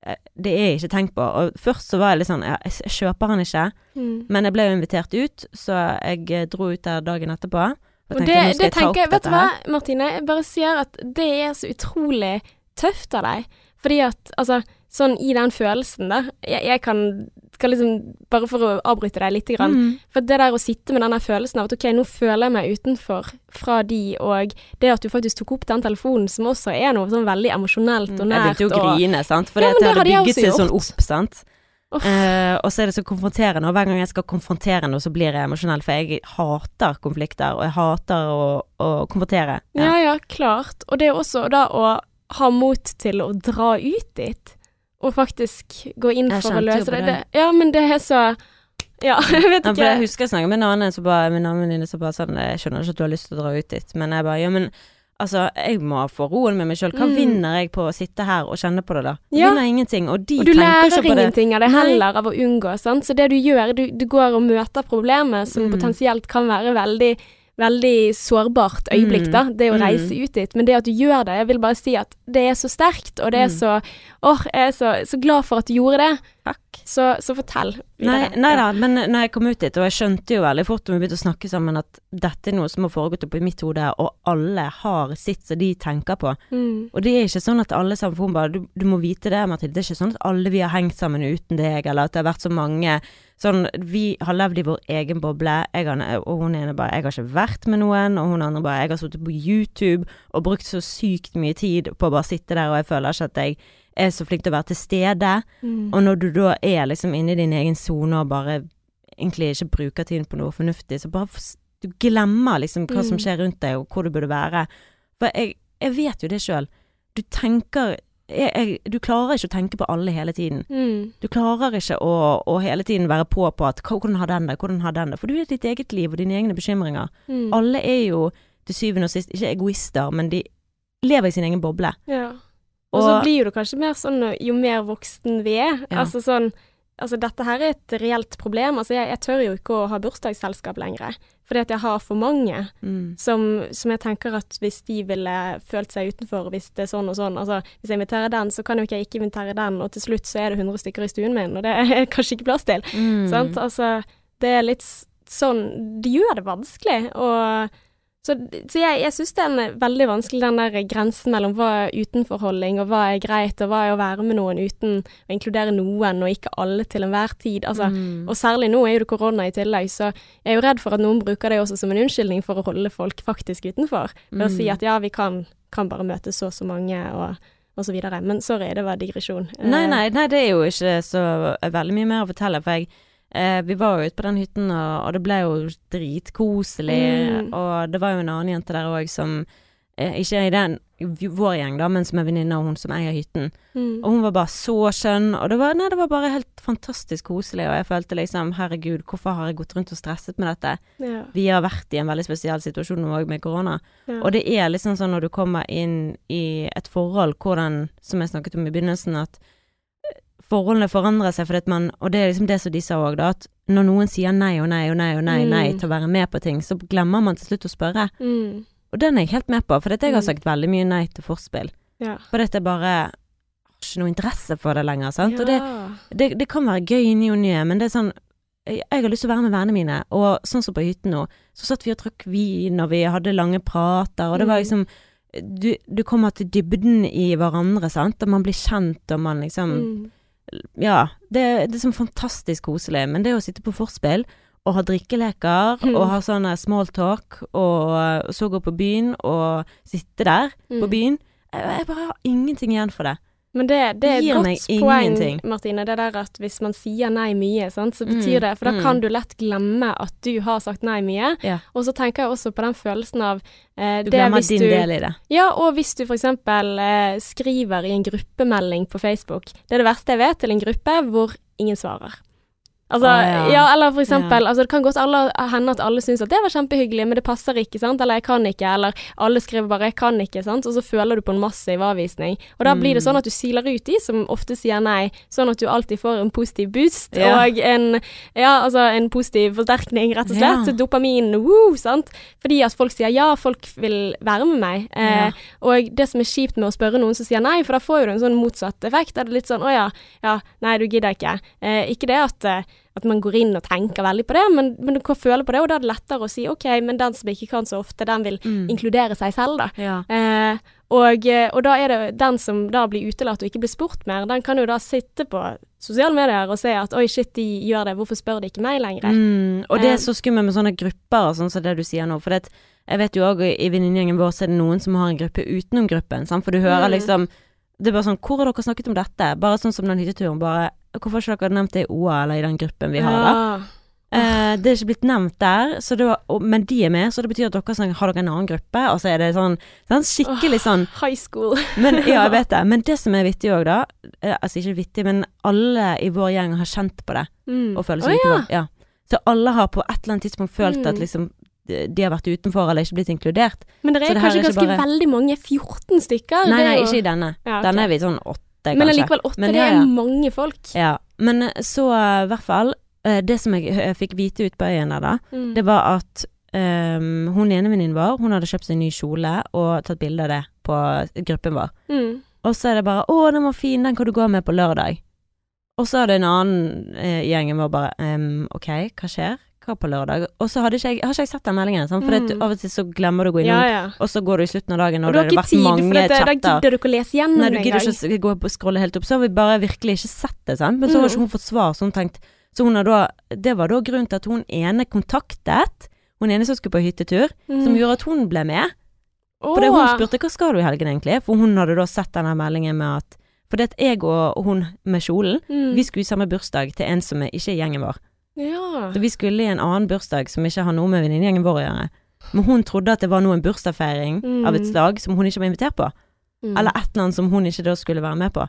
eh, Det er ikke tenkt på. Og først så var jeg litt sånn Jeg, jeg kjøper han ikke. Mm. Men jeg ble jo invitert ut, så jeg eh, dro ut der dagen etterpå. Og Og det, det tenker jeg, vet du hva. Martine, jeg bare sier at det er så utrolig tøft av deg. Fordi at, altså, sånn i den følelsen, da Jeg, jeg kan skal liksom Bare for å avbryte deg litt, grann. Mm. For det der å sitte med denne følelsen av at ok, nå føler jeg meg utenfor fra de, og det at du faktisk tok opp den telefonen, som også er noe sånn veldig emosjonelt og nært. Jeg begynte å grine, sant. For Ja, det, det hadde bygget seg sånn opp, sant. Eh, og så er det så konfronterende, og hver gang jeg skal konfrontere noe, så blir jeg emosjonell, for jeg hater konflikter, og jeg hater å, å konfrontere. Ja, ja, klart. Og det er også da å ha mot til å dra ut dit, og faktisk gå inn Jeg for å løse det. det. Ja, men det er så Ja, jeg vet Ja, for jeg husker jeg snakket med en annen, så bare, min venninne som bare sånn Jeg skjønner ikke at du har lyst til å dra ut dit, men jeg bare Ja, men altså, jeg må få roen med meg sjøl. Hva Mm. vinner jeg på å sitte her og kjenne på det, da? Jeg Ja. Vinner ingenting. Og de Og tenker ikke på det. Du lærer ingenting av det heller av å unngå, sant. Så det du gjør, du, du går og møter problemet som Mm. potensielt kan være veldig Veldig sårbart øyeblikk, Mm. da. Det å Mm. reise ut dit. Men det at du gjør det, jeg vil bare si at det er så sterkt, og det er Mm. så Åh, jeg er så, så glad for at du gjorde det. Takk. Så, så fortell Nei, videre. nei Ja. da, men når jeg kom ut dit, og jeg skjønte jo veldig fort når vi begynte å snakke sammen at dette er noe som har foregått oppi mitt hode, og alle har sitt som de tenker på. Mm. Og det er ikke sånn at alle sammen for hun bare, du, du må vite det, Mathilde, det er ikke sånn at alle vi har hengt sammen uten deg, eller at det har vært så mange Sånn, vi har levd i vår egen boble, har, og hun ene bare 'jeg har ikke vært med noen', og hun andre bare 'jeg har sittet på YouTube og brukt så sykt mye tid på å bare sitte der, og jeg føler ikke at jeg er så flink til å være til stede'. Mm. Og når du da er liksom inne i din egen sone og bare egentlig ikke bruker tiden på noe fornuftig, så bare du glemmer liksom hva som Mm. skjer rundt deg, og hvor du burde være. For jeg, jeg vet jo det sjøl. Du tenker jeg, jeg, Du klarer ikke å tenke på alle hele tiden. Mm. Du klarer ikke å, å hele tiden være på på at 'hvordan har den det', 'hvordan har den det'? For du har ditt eget liv og dine egne bekymringer. Mm. Alle er jo til syvende og sist ikke egoister, men de lever i sin egen boble. Ja. Og så Og- blir det kanskje mer sånn jo mer voksen vi er. Ja. Altså sånn Altså dette her er et reelt problem. Altså jeg, jeg tør jo ikke å ha bursdagsselskap lenger. Fordi at jeg har for mange Mm. som, som jeg tenker at hvis de ville følt seg utenfor hvis det er sånn og sånn Altså hvis jeg inviterer den, så kan jo ikke jeg ikke invitere den, og til slutt så er det 100 stykker i stuen min, og det er kanskje ikke plass til. Mm. Sant? Altså, det er litt sånn Det gjør det vanskelig. Og så, så jeg, jeg syns det er veldig vanskelig, den der grensen mellom hva er utenforholding, og hva er greit, og hva er å være med noen uten å inkludere noen, og ikke alle til enhver tid. Altså, Mm. Og særlig nå er jo det korona i tillegg, så jeg er jo redd for at noen bruker det også som en unnskyldning for å holde folk faktisk utenfor. Ved å si Mm. at ja, vi kan, kan bare møte så og så mange, og, og så videre. Men sorry, det var digresjon. Nei, Eh, nei, nei, det er jo ikke så veldig mye mer å fortelle, for jeg eh, Vi var jo ute på den hytten, og, og det ble jo dritkoselig. Mm. Og det var jo en annen jente der òg som eh, Ikke i den vår gjeng, da, men som er venninne av hun som eier hytten. mm. Og hun var bare så skjønn, og det var, nei, det var bare helt fantastisk koselig. Og jeg følte liksom herregud, hvorfor har jeg gått rundt og stresset med dette? ja, Vi har vært i en veldig spesiell situasjon nå òg med korona. ja. Og det er liksom sånn når du kommer inn i et forhold hvordan, som jeg snakket om i begynnelsen, at forholdene forandrer seg fordi man Og det er liksom det som de sa òg, da, at når noen sier nei og nei og nei og nei, Mm. nei til å være med på ting, så glemmer man til slutt å spørre. Mm. Og den er jeg helt med på, for jeg har Mm. sagt veldig mye nei til forspill. ja. For dette er bare har ikke noe interesse for det lenger, sant. Og det, det, det kan være gøy inni og nye, men det er sånn jeg jeg har lyst til å være med vennene mine, og sånn som på hytten nå, så satt vi og drakk vin, og vi hadde lange prater, og det var Mm. liksom du, du kommer til dybden i hverandre, sant, og man blir kjent, og man liksom Mm. Ja, det, det er sånn fantastisk koselig, men det å sitte på forspill og ha drikkeleker, Mm. og ha sånn small talk, og, og så gå på byen, og sitte der på Mm. byen, jeg, jeg bare har ingenting igjen for det. Men det, det er et godt poeng, ingenting. Martine. Det der at hvis man sier nei mye, sant, så Mm, betyr det For da mm. kan du lett glemme at du har sagt nei mye. Ja. Og så tenker jeg også på den følelsen av eh, Du det glemmer din du, del i det. Ja, og hvis du eksempel eh, skriver i en gruppemelding på Facebook. Det er det verste jeg vet til en gruppe hvor ingen svarer. Altså, ah, ja. ja. eller for eksempel, altså det kan godt hende at alle syns at det var kjempehyggelig, men det passer ikke, sant, eller jeg kan ikke, eller alle skriver bare 'jeg kan ikke', sant, og så føler du på en massiv avvisning. Og da blir det Mm. sånn at du siler ut de som ofte sier nei, sånn at du alltid får en positiv boost, Ja. og en, ja, altså en positiv forsterkning, rett og slett. Ja. Dopamin, woo, sant. Fordi at folk sier ja, folk vil være med meg. Eh, Ja. og det som er kjipt med å spørre noen som sier nei, for da får jo du en sånn motsatt effekt. Da er det litt sånn 'Å ja, ja, nei, du gidder ikke'. Eh, ikke det at, eh, at man går inn og tenker veldig på det, men, men du kan føle på det, og da er det lettere å si 'OK, men den som ikke kan så ofte, den vil Mm. inkludere seg selv', da. Ja. Eh, og, eh, og da er det den som da blir utelatt og ikke blir spurt mer, den kan jo da sitte på sosiale medier og se at 'oi, shit, de gjør det, hvorfor spør de ikke meg lenger'? Mm, og det Eh. er så skummelt med sånne grupper og sånn som det du sier nå. For det, jeg vet jo òg i venninnegjengen vår så er det noen som har en gruppe utenom gruppen. Sant? For du hører Mm. liksom Det er bare sånn Hvor har dere snakket om dette? Bare sånn som den hytteturen. Bare Hvorfor har ikke dere nevnt det i OA, eller i den gruppen vi har, da? Ja. Eh, det er ikke blitt nevnt der, var, og, men de er med, så det betyr at dere sånn, har dere en annen gruppe, og så er det sånn, sånn skikkelig sånn High school. Men ja, jeg vet det. Men det som er vittig òg, da eh, Altså ikke vittig, men alle i vår gjeng har kjent på det Mm. og føler seg oh, utenfor. Ja. Så alle har på et eller annet tidspunkt følt at Mm. liksom de har vært utenfor eller ikke blitt inkludert. Men det Så er det kanskje er ganske bare- veldig mange. 14 stykker. Nei, nei, ikke i denne. Ja, okay. Denne er vi sånn åtte, Men kanskje. allikevel åtte, Men det ja, er ja. mange folk. Ja. Men eh, så eh, i hvert fall eh, Det som jeg, jeg fikk vite ut på øyen der, da, Mm. det var at um, hun ene venninnen vår, hun hadde kjøpt seg ny kjole og tatt bilde av det på gruppen vår. Mm. Og så er det bare 'Å, den var fin, den kan du gå med på lørdag'. Og så er det en annen eh, gjeng vår bare um, 'Ok, hva skjer? Hva på lørdag?' Og så hadde ikke jeg, har ikke jeg sett den meldingen, sant? for Mm. det, av og til så glemmer du å gå innom, Ja, ja. og så går du i slutten av dagen, og, Og det har vært tid, for mange chatter. da gidder du ikke å lese gjennom Nei, du gidder ikke å gå og scrolle helt opp. Så har vi bare virkelig ikke sett det, sant. Men så har Mm. ikke hun fått svar, så hun tenkte Så hun har da Det var da grunnen til at hun ene kontaktet hun ene som skulle på hyttetur, Mm. som gjorde at hun ble med. For det, hun spurte hva skal du i helgen egentlig, for hun hadde da sett denne meldingen med at fordi at jeg og hun med kjolen, mm. vi skulle i samme bursdag til en som ikke er gjengen vår. Ja. Så vi skulle i en annen bursdag som ikke har noe med venninnegjengen vår å gjøre. Men hun trodde at det var noe en bursdagsfeiring Mm. av et slag som hun ikke var invitert på. Mm. Eller et eller annet som hun ikke da skulle være med på.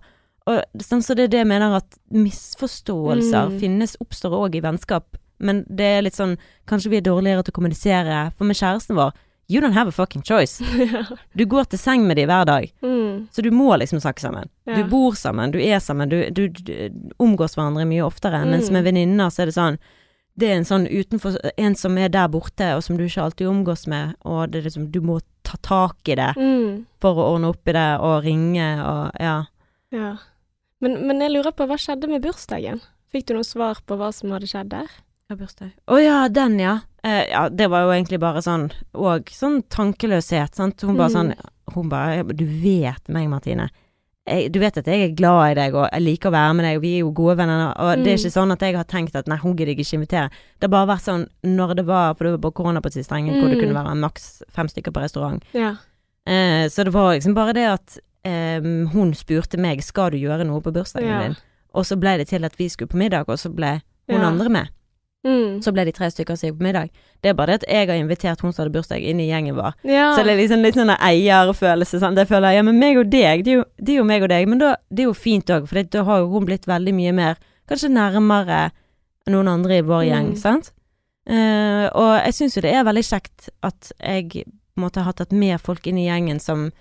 Og sånn, Så det er det jeg mener at misforståelser Mm. finnes, oppstår òg i vennskap. Men det er litt sånn Kanskje vi er dårligere til å kommunisere. For med kjæresten vår You don't have a fucking choice. Du går til seng med dem hver dag. Mm. Så du må liksom snakke sammen. Ja. Du bor sammen, du er sammen, du, du, du omgås hverandre mye oftere. Mm. Mens med venninner så er det sånn Det er en sånn utenfor En som er der borte, og som du ikke alltid omgås med, og det er liksom Du må ta tak i det Mm. for å ordne opp i det, og ringe og Ja. Ja. Men, men jeg lurer på, hva skjedde med bursdagen? Fikk du noe svar på hva som hadde skjedd der? Hva bursdag? Å ja, den, ja. Eh, ja. Det var jo egentlig bare sånn Og sånn tankeløshet, sant. Hun bare Mm. sånn Hun bare Du vet meg, Martine. Jeg, du vet at jeg er glad i deg, og jeg liker å være med deg, og vi er jo gode venner. Og det er Mm. ikke sånn at jeg har tenkt at nei, hun gidder jeg ikke invitere. Det har bare vært sånn når det var For det var på korona på siste strengen, hvor det Mm. kunne være maks fem stykker på restaurant. Ja. Eh, så det var liksom bare det at eh, hun spurte meg skal du gjøre noe på bursdagen Ja. din, og så ble det til at vi skulle på middag, og så ble hun Ja. andre med. Mm. Så ble de tre stykker som gikk på middag. Det er bare det at jeg har invitert hun som hadde bursdag, inn i gjengen vår. ja. Så det er liksom litt sånn eierfølelse. Sant? Jeg føler ja, men meg og deg, det er jo, det er jo meg og deg. Men da, det er jo fint òg, for da har jo hun blitt veldig mye mer Kanskje nærmere noen andre i vår gjeng, Mm. sant? Uh, og jeg syns jo det er veldig kjekt at jeg på en måte har tatt med folk inn i gjengen som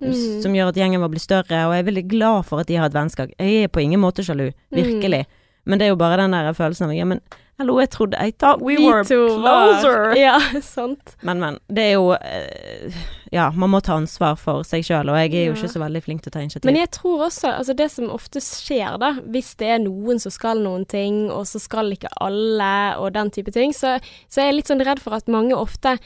Mm. som gjør at gjengen vår blir større, og jeg er veldig glad for at de har et vennskap. Jeg er på ingen måte sjalu, virkelig. Men det er jo bare den der følelsen av ja, men hallo, jeg trodde I thought we Vi were var- closer. Ja, sant. Men, men. Det er jo eh, Ja, man må ta ansvar for seg sjøl, og jeg er jo ikke så veldig flink til å ta initiativ. Men jeg tror også, altså det som ofte skjer da, hvis det er noen som skal noen ting, og så skal ikke alle, og den type ting, så, så er jeg litt sånn redd for at mange ofte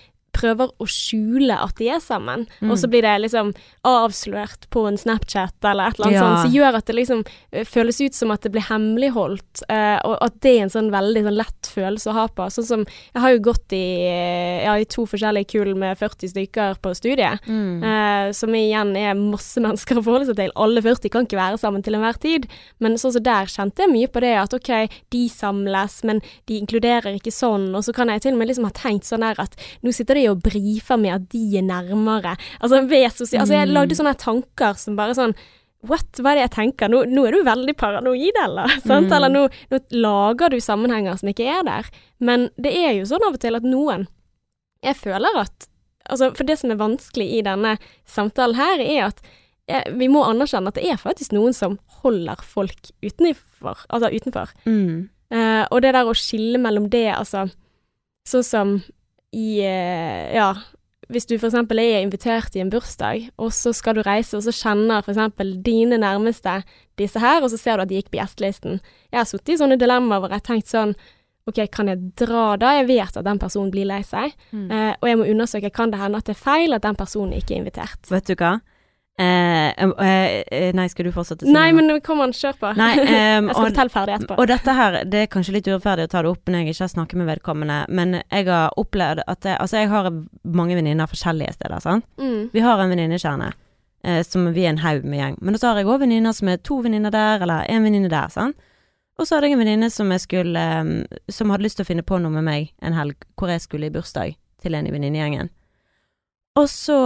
prøver å skjule at de er sammen, Mm. og så blir det liksom avslørt på en Snapchat eller et eller annet Ja. sånt, som gjør at det liksom eh, føles ut som at det blir hemmeligholdt, uh, og at det er en sånn veldig sånn lett følelse å ha på. Sånn som, jeg har jo gått i, eh, ja, i to forskjellige kull med 40 stykker på studiet, mm. uh, som igjen er masse mennesker å forholde seg til. Alle 40 kan ikke være sammen til enhver tid. Men sånn som der kjente jeg mye på det at ok, de samles, men de inkluderer ikke sånn. Og så kan jeg til og med liksom ha tenkt sånn her at nå sitter de og brifer med at de er nærmere. Altså, ved sosia altså jeg Mm. lagde sånne tanker som bare sånn What? Hva er det jeg tenker? Nå, nå er du veldig paranoid, eller? Mm. Eller nå, nå lager du sammenhenger som ikke er der. Men det er jo sånn av og til at noen Jeg føler at Altså, for det som er vanskelig i denne samtalen her, er at eh, vi må anerkjenne at det er faktisk noen som holder folk utenfor. Altså utenfor. Mm. Eh, og det der å skille mellom det, altså Sånn som i eh, Ja, hvis du eksempel er invitert i en bursdag, og så skal du reise, og så kjenner eksempel dine nærmeste disse her, og så ser du at de gikk på gjestelisten. Jeg har sittet i sånne dilemmaer hvor jeg har tenkt sånn OK, kan jeg dra da? Jeg vet at den personen blir lei seg. Mm. Eh, og jeg må undersøke, kan det hende at det er feil at den personen ikke er invitert? Vet du hva? Eh, eh, eh, nei, skal du fortsette? Nei, men kom an, kjør på. Nei, um, jeg skal fortelle ferdig etterpå. Og dette her, det er kanskje litt urettferdig å ta det opp når jeg ikke har snakket med vedkommende, men jeg har opplevd at jeg, Altså, jeg har mange venninner forskjellige steder, sant. Mm. Vi har en venninnekjerne, eh, som vi er en haug med gjeng. Men så har jeg òg venninner som er to venninner der, eller én venninne der, sant. Og så hadde jeg en venninne som Som hadde lyst til å finne på noe med meg en helg hvor jeg skulle i bursdag til en i venninnegjengen. Og så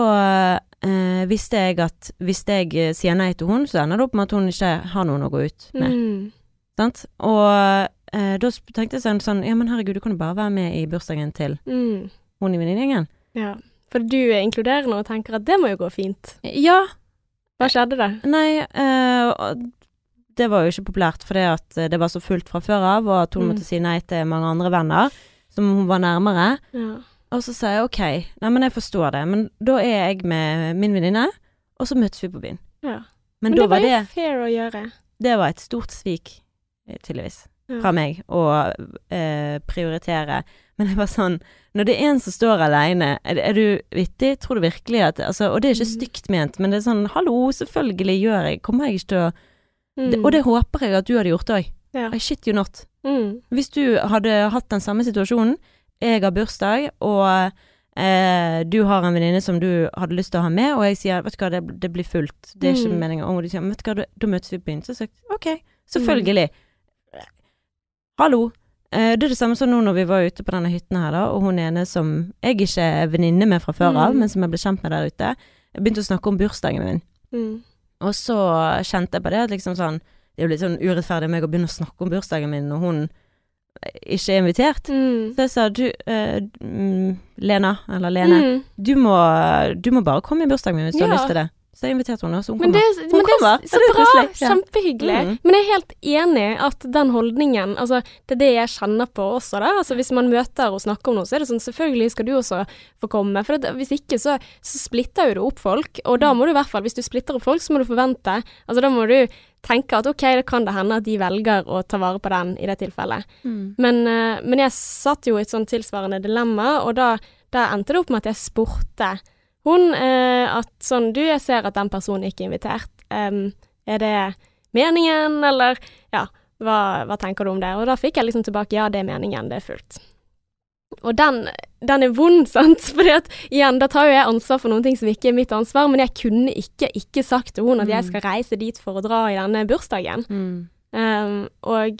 eh, visste jeg at hvis jeg eh, sier nei til hun, så ender det opp med at hun ikke har noen å gå ut med. Mm. Sant? Og eh, da tenkte jeg sånn, sånn Ja, men herregud, du kan jo bare være med i bursdagen til Mm. hun i venninnegjengen. Ja. For du er inkluderende og tenker at det må jo gå fint. Ja. Hva skjedde da? Nei, eh, det var jo ikke populært fordi at eh, det var så fullt fra før av, og at hun Mm. måtte si nei til mange andre venner som hun var nærmere. Ja. Og så sa jeg ok, nei, men jeg forstår det, men da er jeg med min venninne, og så møtes vi på byen. ja. Men, Men det var var jo fair å gjøre. Det var et stort svik, eh, tydeligvis, Ja. fra meg, å eh, prioritere. Men jeg var sånn Når det er en som står aleine, er, er du vittig? Tror du virkelig at altså, Og det er ikke Mm. stygt ment, men det er sånn hallo, selvfølgelig gjør jeg Kommer jeg ikke til å Mm. det, Og det håper jeg at du hadde gjort òg. ja. I shit you not. Mm. Hvis du hadde hatt den samme situasjonen, jeg har bursdag, og eh, du har en venninne som du hadde lyst til å ha med, og jeg sier vet du hva, det, det blir fullt, det er ikke Mm. meningen, og de sier vet du hva, da, møtes vi på byen. Så jeg sier ok, selvfølgelig. Hallo. Eh, det er det samme som nå når vi var ute på denne hytten her, da, og hun ene som jeg ikke er venninne med fra før av, Mm. men som jeg ble kjent med der ute, jeg begynte å snakke om bursdagen min. Mm. Og så kjente jeg på det at liksom sånn Det er jo litt sånn urettferdig av meg å begynne å snakke om bursdagen min når hun ikke er invitert. Mm. Så jeg sa du, mm, Lena, eller Lene, Mm. du, må, du må bare komme i bursdagen min hvis du Ja. har lyst til det. Så jeg inviterte henne, så hun Men kommer. Hun men det kommer. er så Det er bra! ja. Kjempehyggelig. Mm. Men jeg er helt enig at den holdningen Altså, det er det jeg kjenner på også, da. Altså, hvis man møter og snakker om noe, så er det sånn selvfølgelig skal du også få komme. For det, hvis ikke, så, så splitter jo det opp folk. Og da må du i hvert fall, hvis du splitter opp folk, så må du forvente Altså, da må du tenke at ok, det kan det hende at de velger å ta vare på den i det tilfellet. Mm. Men, eh, men jeg satt jo i et sånn tilsvarende dilemma, og da, da endte det opp med at jeg spurte hun eh, at sånn Du, jeg ser at den personen ikke er invitert. Um, er det meningen, eller Ja, hva, hva tenker du om det? Og da fikk jeg liksom tilbake ja, det er meningen, det er fullt. Og den, den er vond, sant? Fordi at igjen, da tar jo jeg ansvar for noen ting som ikke er mitt ansvar, men jeg kunne ikke ikke sagt til henne at jeg Mm. skal reise dit for å dra i denne bursdagen. Mm. Um, og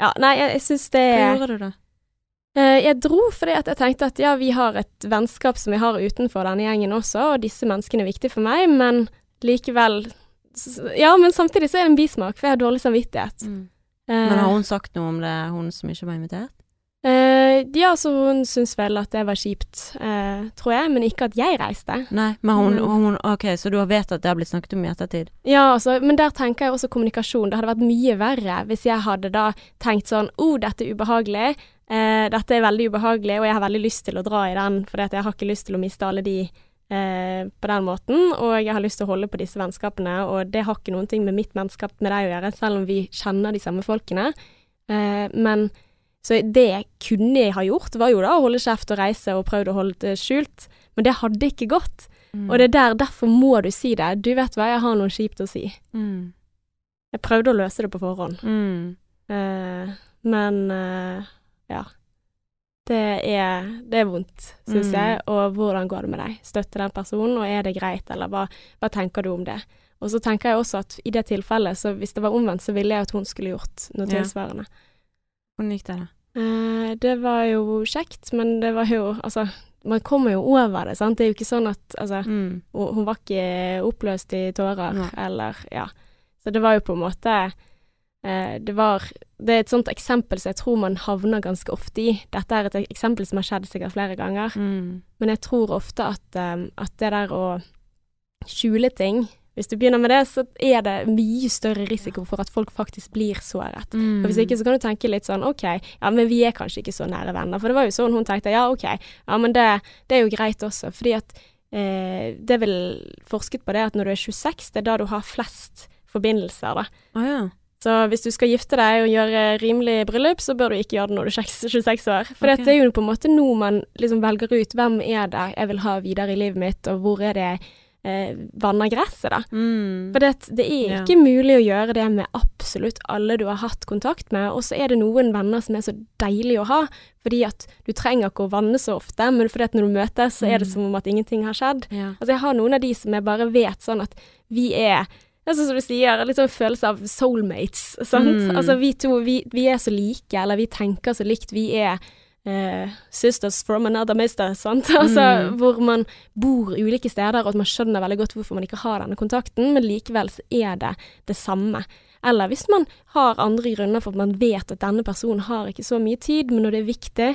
ja, nei, jeg, jeg syns det Hva gjorde du da? Eh, Jeg dro fordi at jeg tenkte at ja, vi har et vennskap som vi har utenfor denne gjengen også, og disse menneskene er viktige for meg, men likevel Ja, men samtidig så er det en bismak, for jeg har dårlig samvittighet. Mm. Uh, Men har hun sagt noe om det, hun som ikke var invitert? Eh, ja, så hun syns vel at det var kjipt, eh, tror jeg, men ikke at jeg reiste. Nei, men hun, Men- hun Ok, så du har vet at det har blitt snakket om i ettertid? Ja, altså, men der tenker jeg også kommunikasjon. Det hadde vært mye verre hvis jeg hadde da tenkt sånn Å, oh, dette er ubehagelig. Eh, dette er veldig ubehagelig, og jeg har veldig lyst til å dra i den, for jeg har ikke lyst til å miste alle de eh, på den måten. Og jeg har lyst til å holde på disse vennskapene, og det har ikke noen ting med mitt vennskap med deg å gjøre, selv om vi kjenner de samme folkene. Eh, men så det jeg kunne ha gjort, var jo da å holde kjeft og reise og prøvd å holde det skjult, men det hadde ikke gått. Mm. Og det er der, derfor må du si det. Du vet hva, jeg har noe kjipt å si. mm. Jeg prøvde å løse det på forhånd, Mm. eh, men eh, ja. Det er, det er vondt, syns Mm. jeg. Og hvordan går det med deg? Støtter den personen, og er det greit, eller hva, hva tenker du om det? Og så tenker jeg også at i det tilfellet, så hvis det var omvendt, så ville jeg at hun skulle gjort noe Ja. Hvordan gikk det, da? Eh, det var jo kjekt, men det var jo Altså, man kommer jo over det, sant. Det er jo ikke sånn at Altså, Mm. hun hun var ikke oppløst i tårer, Nei. eller Ja. Så det var jo på en måte eh, Det var Det er et sånt eksempel som jeg tror man havner ganske ofte i. Dette er et eksempel som har skjedd sikkert flere ganger, Mm. men jeg tror ofte at, eh, at det der å skjule ting Hvis du begynner med det, så er det mye større risiko for at folk faktisk blir såret. Mm. Og hvis ikke så kan du tenke litt sånn OK, ja men vi er kanskje ikke så nære venner. For det var jo sånn hun tenkte ja OK, ja men det, det er jo greit også. Fordi at eh, det er vel forsket på det at når du er 26, det er da du har flest forbindelser, da. Oh, ja. Så hvis du skal gifte deg og gjøre rimelig bryllup, så bør du ikke gjøre det når du er 26 år. For okay. det er jo på en måte nå man liksom velger ut hvem er det jeg vil ha videre i livet mitt, og hvor er det jeg eh, vanner gresset, da. Mm. For det, det er Ja. ikke mulig å gjøre det med absolutt alle du har hatt kontakt med, og så er det noen venner som er så deilig å ha, fordi at du trenger ikke å vanne så ofte, men fordi at når du møtes, så er det Mm. som om at ingenting har skjedd. Ja. Altså jeg har noen av de som jeg bare vet sånn at vi er sånn som du sier, litt sånn følelse av soulmates, sant. Mm. Altså vi to, vi, vi er så like, eller vi tenker så likt. Vi er eh, sisters from another mister, sant. Altså Mm. hvor man bor ulike steder, og at man skjønner veldig godt hvorfor man ikke har denne kontakten, men likevel så er det det samme. Eller hvis man har andre grunner for at man vet at denne personen har ikke så mye tid, men når det er viktig,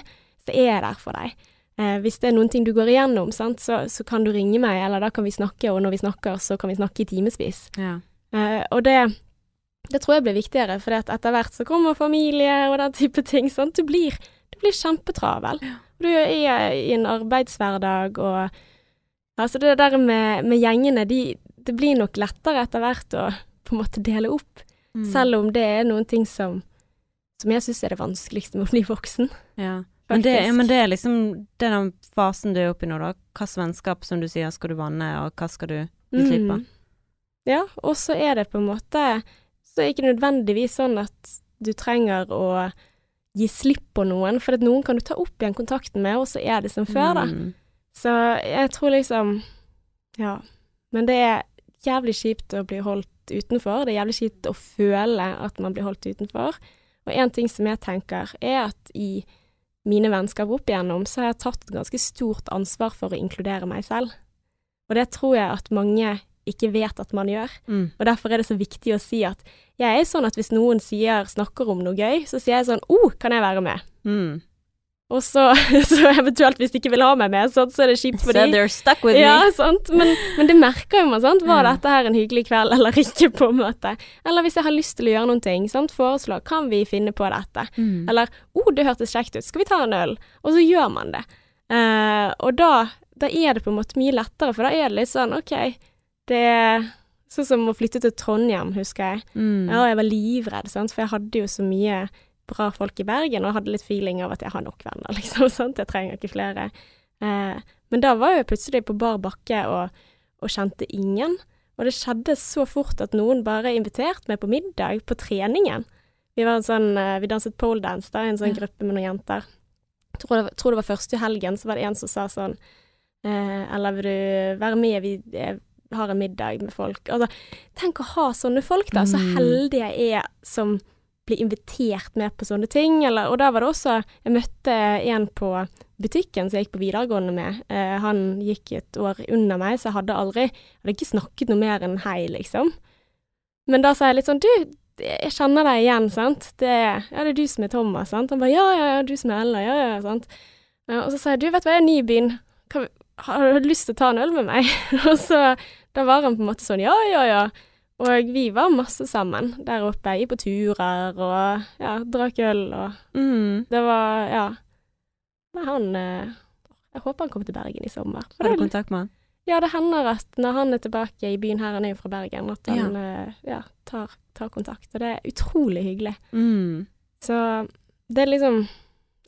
så er jeg der for deg. Eh, hvis det er noen ting du går igjennom, sant, så, så kan du ringe meg, eller da kan vi snakke, og når vi snakker, så kan vi snakke i timevis. Ja. Eh, og det, det tror jeg blir viktigere, for etter hvert så kommer familie og den type ting. Sant? Du blir, blir kjempetravel. Du er i, en arbeidshverdag og Altså det der med, med gjengene, de, det blir nok lettere etter hvert å på en måte dele opp. Mm. Selv om det er noen ting som, som jeg syns er det vanskeligste med å bli voksen. Ja. Men det, ja, men det er liksom det er den fasen du er oppe i nå, da. Hvilket vennskap, som du sier, skal du vanne, og hva skal du gi slipp på? Mm. Ja, og så er det på en måte Så er det ikke nødvendigvis sånn at du trenger å gi slipp på noen, for at noen kan du ta opp igjen kontakten med, og så er det som før, da. Mm. Så jeg tror liksom Ja. Men det er jævlig kjipt å bli holdt utenfor. Det er jævlig kjipt å føle at man blir holdt utenfor. Og en ting som jeg tenker, er at i mine vennskap opp igjennom, så har jeg tatt et ganske stort ansvar for å inkludere meg selv. Og det tror jeg at mange ikke vet at man gjør. Mm. Og derfor er det så viktig å si at jeg er sånn at hvis noen sier, snakker om noe gøy, så sier jeg sånn oh, kan jeg være med? Mm. Og så, så eventuelt hvis de ikke vil ha meg med, så, så er det kjipt for So they're stuck with Ja, me. sant. Men, men det merker jo man, sant. Var dette her en hyggelig kveld eller ikke, på en måte. Eller hvis jeg har lyst til å gjøre noen ting, sant. Foreslå, kan vi finne på dette? Mm. Eller oh, det hørtes kjekt ut, skal vi ta en øl? Og så gjør man det. Uh, og da, da er det på en måte mye lettere, for da er det litt sånn OK, det sånn som å flytte til Trondheim, husker jeg. Mm. Ja, og jeg var livredd, sant, for jeg hadde jo så mye bra folk i Bergen, og jeg hadde litt feeling av at jeg har nok venner, liksom, sant, jeg trenger ikke flere. Eh, men da var jeg plutselig på bar bakke og, og kjente ingen, og det skjedde så fort at noen bare inviterte meg på middag på treningen. Vi var en sånn, eh, vi danset poledance da, i en sånn gruppe med noen jenter. Tror det, tror det var første helgen, så var det en som sa sånn, eh, eller vil du være med, vi eh, har en middag med folk. Altså, tenk å ha sånne folk da, så heldige heldig jeg er som blir invitert med på sånne ting, eller, og da var det også, jeg møtte en på butikken som jeg gikk på videregående med, eh, han gikk et år under meg, så jeg hadde aldri, hadde ikke snakket noe mer enn hei, liksom. Men da sa jeg litt sånn, du, jeg kjenner deg igjen, sant, det, ja, det er du som er Thomas, sant, han bare, ja, ja, ja, du som er Ella, ja, ja, sant. Ja, og så sa jeg, du, vet du hva, jeg er ny i byen, har du lyst til å ta en øl med meg? og så, da var han på en måte sånn, ja, ja, ja, og vi var masse sammen der oppe, gikk på turer og ja, drakk øl og Mm. det var, ja. Men han eh, Jeg håper han kommer til Bergen i sommer. Har du kontakt med han? ja, det hender at når han er tilbake i byen her, han er jo fra Bergen, at han ja. ja, tar, tar kontakt. Og det er utrolig hyggelig. Mm. Så det er liksom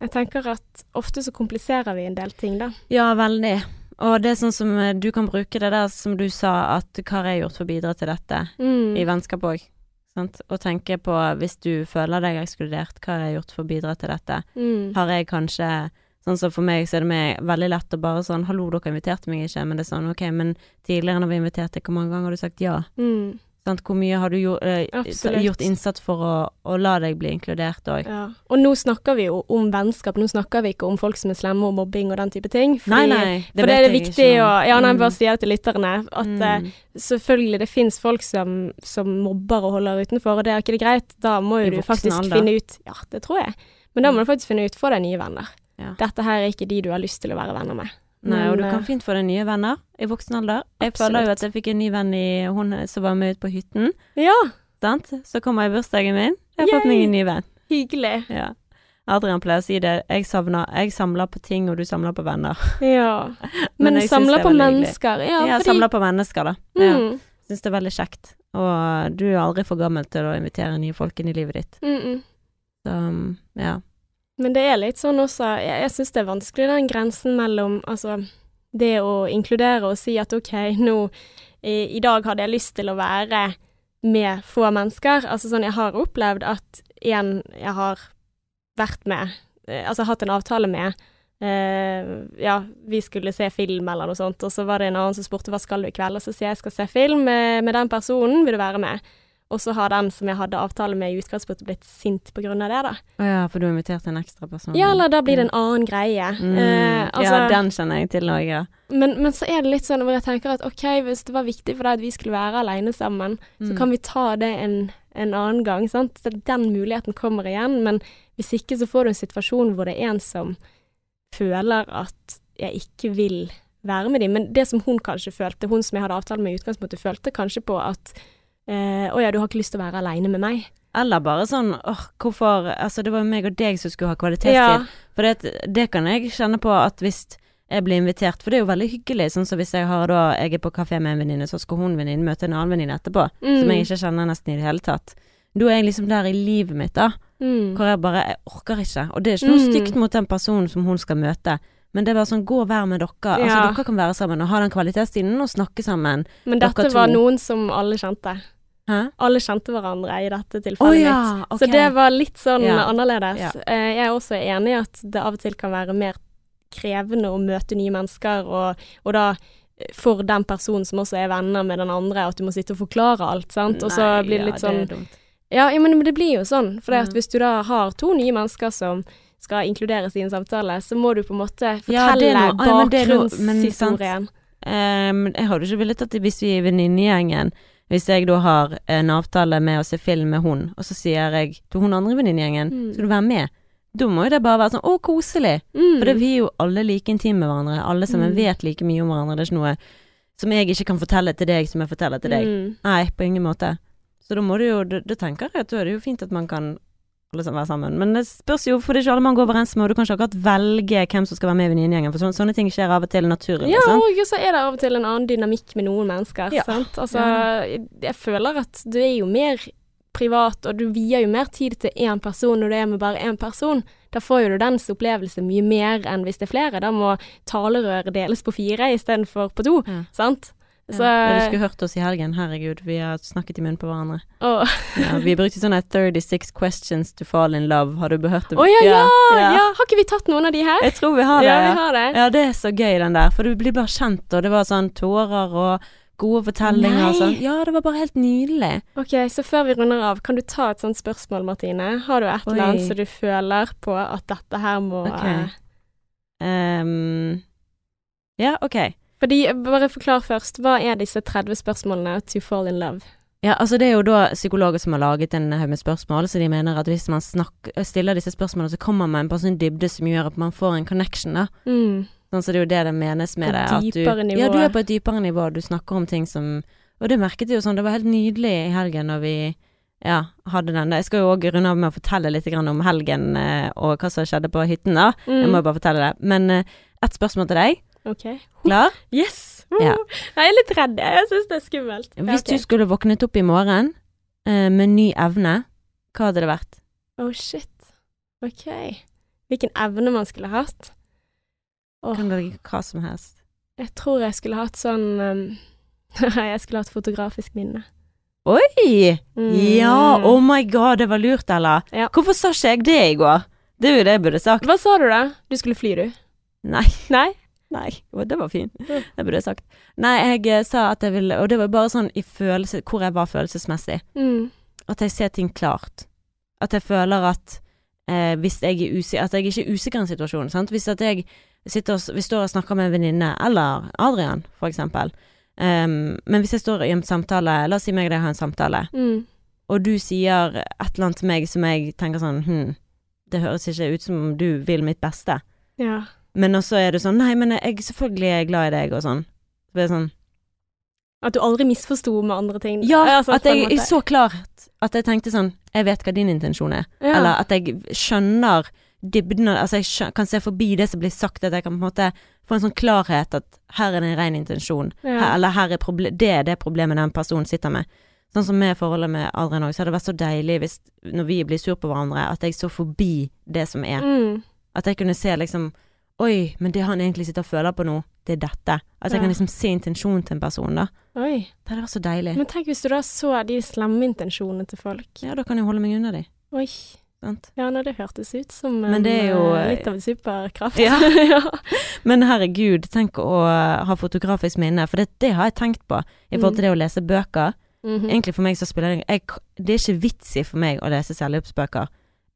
Jeg tenker at ofte så kompliserer vi en del ting, da. Ja, veldig. Og det er sånn som eh, du kan bruke det der som du sa, at hva har jeg gjort for å bidra til dette, Mm. i vennskap òg. Og tenke på, hvis du føler deg ekskludert, hva har jeg gjort for å bidra til dette? Mm. Har jeg kanskje Sånn som for meg så er det meg veldig lett å bare sånn 'Hallo, dere inviterte meg ikke', men det er sånn 'Ok, men tidligere når vi inviterte, hvor mange ganger har du sagt ja?' Mm. Sant? Hvor mye har du gjort, eh, gjort innsats for å, å la deg bli inkludert òg? Ja. Og nå snakker vi jo om vennskap, nå snakker vi ikke om folk som er slemme og mobbing og den type ting. Nei, nei, nei, for det er det viktig å Ja, nei, bare si det til lytterne. At eh, Mm. selvfølgelig det fins folk som, som mobber og holder utenfor, og det er ikke det greit. Da må jo du faktisk alder. finne ut Ja, det tror jeg. Men da må Mm. du faktisk finne ut få deg nye venner. Ja. Dette her er ikke de du har lyst til å være venner med. Nei, og du kan eh, fint få deg nye venner i voksen alder. Jeg Absolutt. føler jo at jeg fikk en ny venn i hun som var med ut på hytten. Ja, Sant? Så kommer jeg i bursdagen min. Jeg har fått meg en ny venn. hyggelig. Ja. Adrian pleier å si det. Jeg savner Jeg samler på ting, og du samler på venner. Ja. Men Men, samler er på mennesker. Ja, fordi samler på mennesker, da. Ja. mm, Syns det er veldig kjekt. Og du er aldri for gammel til å invitere nye folk inn i livet ditt. mm, mm. Så ja. Men det er litt sånn også Jeg, jeg syns det er vanskelig, den grensen mellom altså det å inkludere og si at OK, nå i, i dag hadde jeg lyst til å være med få mennesker. Altså sånn, jeg har opplevd at en jeg har vært med, eh, altså hatt en avtale med, Uh, Ja, vi skulle se film eller noe sånt, og så var det en annen som spurte hva skal du i kveld, og så sier jeg skal se film med, med den personen, vil du være med? Og så har den som jeg hadde avtale med i utgangspunktet blitt sint på grunn av det, da. Å ja, for du har invitert en ekstra person? Ja, eller da blir det en annen greie. mm. Eh, altså, Ja, den kjenner jeg til òg, ja. men, men så er det litt sånn hvor jeg tenker at OK, hvis det var viktig for deg at vi skulle være alene sammen, så Mm. kan vi ta det en, en annen gang, sant. Så den muligheten kommer igjen, men hvis ikke så får du en situasjon hvor det er en som føler at jeg ikke vil være med dem. Men det som hun kanskje følte, hun som jeg hadde avtale med i utgangspunktet, følte kanskje på at eh, å ja, du har ikke lyst til å være alene med meg. Eller bare sånn åh, hvorfor Altså, det var jo meg og deg som skulle ha kvalitetstid. Ja. For det, det kan jeg kjenne på at hvis jeg blir invitert, for det er jo veldig hyggelig, sånn som hvis jeg har da Jeg er på kafé med en venninne, så skal hun venninne møte en annen venninne etterpå, som Mm. jeg ikke kjenner nesten i det hele tatt. Da er jeg liksom der i livet mitt, da, Mm. hvor jeg bare Jeg orker ikke. Og det er ikke noe Mm. stygt mot den personen som hun skal møte. Men det er bare sånn, gå og vær med dere. Altså, dere kan være sammen og ha den kvalitetstiden og snakke sammen. Men dette var noen som alle kjente. Hæ? Alle kjente hverandre i dette tilfellet tilfellet ja, mitt. Okay. Så det var litt sånn Ja. annerledes. Ja. Eh, jeg er også enig i at det av og til kan være mer krevende å møte nye mennesker, og, og da eh, for den personen som også er venner med den andre, at du må sitte og forklare alt, sant. Og så blir det litt ja, sånn det ja, men det blir jo sånn. For at hvis du da har to nye mennesker som skal inkluderes i en samtale, så må du på en måte fortelle ja, bakgrunnshistorien. Ehm, jeg hadde ikke villet at hvis vi er venninnegjengen Hvis jeg da har en avtale med å se film med hun, og så sier jeg til hun andre venninnegjengen Mm. Skal du være med? Da må jo det bare være sånn Å, koselig! Mm. For det, vi er jo alle like intime med hverandre. Alle sammen Mm. vet like mye om hverandre. Det er ikke noe som jeg ikke kan fortelle til deg, som jeg forteller til deg. Mm. Nei, på ingen måte. Så da må du jo Da, da tenker jeg at da er det jo fint at man kan alle sammen være sammen. Men det spørs jo, for det er ikke alle man går overens med, og du kan ikke akkurat velge hvem som skal være med i venninnegjengen, for sånne, sånne ting skjer av og til naturlig. Ja, sant? og så er det av og til en annen dynamikk med noen mennesker, Ja. sant. Altså, jeg føler at du er jo mer privat, og du vier jo mer tid til én person når du er med bare én person. Da får jo du dens opplevelse mye mer enn hvis det er flere. Da må talerøret deles på fire istedenfor på to, Ja. sant. Så Ja, du skulle hørt oss i helgen, herregud, vi har snakket i munnen på hverandre. Oh. Ja, vi brukte sånne 36 questions to fall in love, har du hørt det? Å ja, ja, ja. ja! Har ikke vi tatt noen av de her? Jeg tror vi har det. Ja, vi har det. ja, det er så gøy den der, for du blir bare kjent, og det var sånn tårer og gode fortellinger og sånn. Ja, det var bare helt nydelig. Ok, så før vi runder av, kan du ta et sånt spørsmål, Martine? Har du et eller annet som du føler på at dette her må Ok. eh, Ehm, ja, ok. Fordi, bare forklar først, hva er disse 30 spørsmålene to fall in love? Ja, altså det er jo da psykologer som har laget en haug med spørsmål, så de mener at hvis man snakker, stiller disse spørsmålene, så kommer man på en sånn dybde som gjør at man får en connection, da. Mm. Sånn, så det er jo det det menes med det. at du- nivå. Ja, du er på et dypere nivå. Du snakker om ting som Og det merket jeg jo sånn, det var helt nydelig i helgen når vi ja, hadde den. Jeg skal jo òg runde av med å fortelle litt om helgen eh, og hva som skjedde på hytten, da. Jeg Mm. må jo bare fortelle det. Men eh, ett spørsmål til deg. Ok. Klar? Yes! Ja. Jeg er litt redd, jeg syns det er skummelt. Hvis okay. du skulle våknet opp i morgen uh, med ny evne, hva hadde det vært? Oh shit. Ok. Hvilken evne man skulle hatt? Oh. Kan velge hva som helst. jeg tror jeg skulle hatt sånn um, Jeg skulle hatt fotografisk minne. Oi! Mm. Ja, oh my god, det var lurt, Ella. Ja. Hvorfor sa ikke jeg det i går? Det er jo det jeg burde sagt. Hva sa du da? Du skulle fly, du? Nei. Nei? Nei, det var fint. Det burde jeg sagt. Nei, jeg eh, sa at jeg ville Og det var bare sånn i følelse Hvor jeg var følelsesmessig. Mm. At jeg ser ting klart. At jeg føler at eh, hvis jeg er usikker At jeg ikke er usikker i en situasjon. Sant? Hvis at jeg sitter og, vi står og snakker med en venninne, eller Adrian, for eksempel. Um, men hvis jeg står i en samtale La oss si meg og deg har en samtale, Mm. og du sier et eller annet til meg som jeg tenker sånn Hm, det høres ikke ut som om du vil mitt beste. Ja. Men også er du sånn Nei, men jeg selvfølgelig er jeg glad i deg, og sånn. Så blir det sånn At du aldri misforsto med andre ting? Ja, altså, at jeg er så klart at jeg tenkte sånn Jeg vet hva din intensjon er. ja. Eller at jeg skjønner dybden Altså, jeg skjønner, kan se forbi det som blir sagt, at jeg kan på en måte få en sånn klarhet at her er det en ren intensjon. Ja. Her, eller her er proble det er det problemet den personen sitter med. Sånn som med forholdet med Adrian òg, så hadde det vært så deilig hvis, når vi blir sur på hverandre, at jeg så forbi det som er. Mm. At jeg kunne se liksom Oi, men det han egentlig sitter og føler på nå, det er dette. Jeg Ja. kan liksom se intensjonen til en person, da. Oi. Det hadde vært så deilig. Men tenk hvis du da så de slemme intensjonene til folk. Ja, da kan jeg holde meg unna de. Oi. Sant? Ja, nei, det hørtes ut som en, jo- eh, litt av en superkraft. Ja. ja. Men herregud, tenk å ha fotografisk minne, for det, det har jeg tenkt på i forhold til det å lese bøker. Mhm. Egentlig for meg så spiller det jeg, Det er ikke vits i for meg å lese selvhjelpsbøker.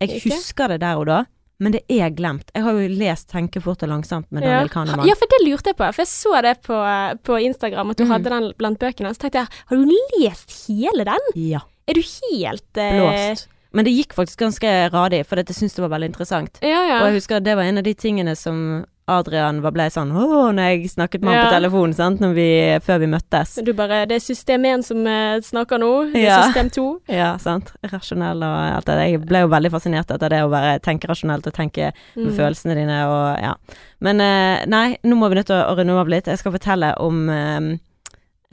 Jeg Ikke? husker det der og da, men det er glemt. Jeg har jo lest 'Tenke fort og langsomt' med Ja. Daniel Kahneman. Ja, for det lurte jeg på. For jeg så det på, på Instagram, at du mm. hadde den blant bøkene. Så tenkte jeg, har du lest hele den? Ja. Er du helt eh, Blåst. Men det gikk faktisk ganske radig, for jeg syntes det var veldig interessant. Ja, ja. Og jeg husker at det var en av de tingene som Adrian var ble sånn Åh, når jeg snakket med han på telefon telefonen, sant, vi, før vi møttes. Du bare Det er system 1 som eh, snakker nå. Det er Ja. system 2. Ja, sant. Rasjonell og alt det. Jeg ble jo veldig fascinert etter det å være tenke rasjonelt og tenke Mm. med følelsene dine og ja. Men eh, nei, nå må vi nødt til å runde av litt. Jeg skal fortelle om um,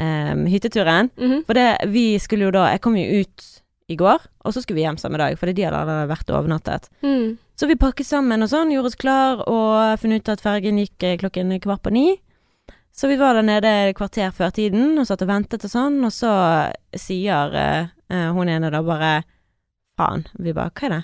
um, hytteturen. Mhm. For det, vi skulle jo da Jeg kom jo ut i går, og så skulle vi hjem samme dag, fordi de hadde allerede vært overnattet. Mm. Så vi pakket sammen og sånn, gjorde oss klar, og funnet ut at fergen gikk eh, klokken kvart på ni. Så vi var der nede kvarter før tiden og satt og ventet og sånn, og så sier eh, eh, hun ene da bare Faen. Vi bare Hva er det?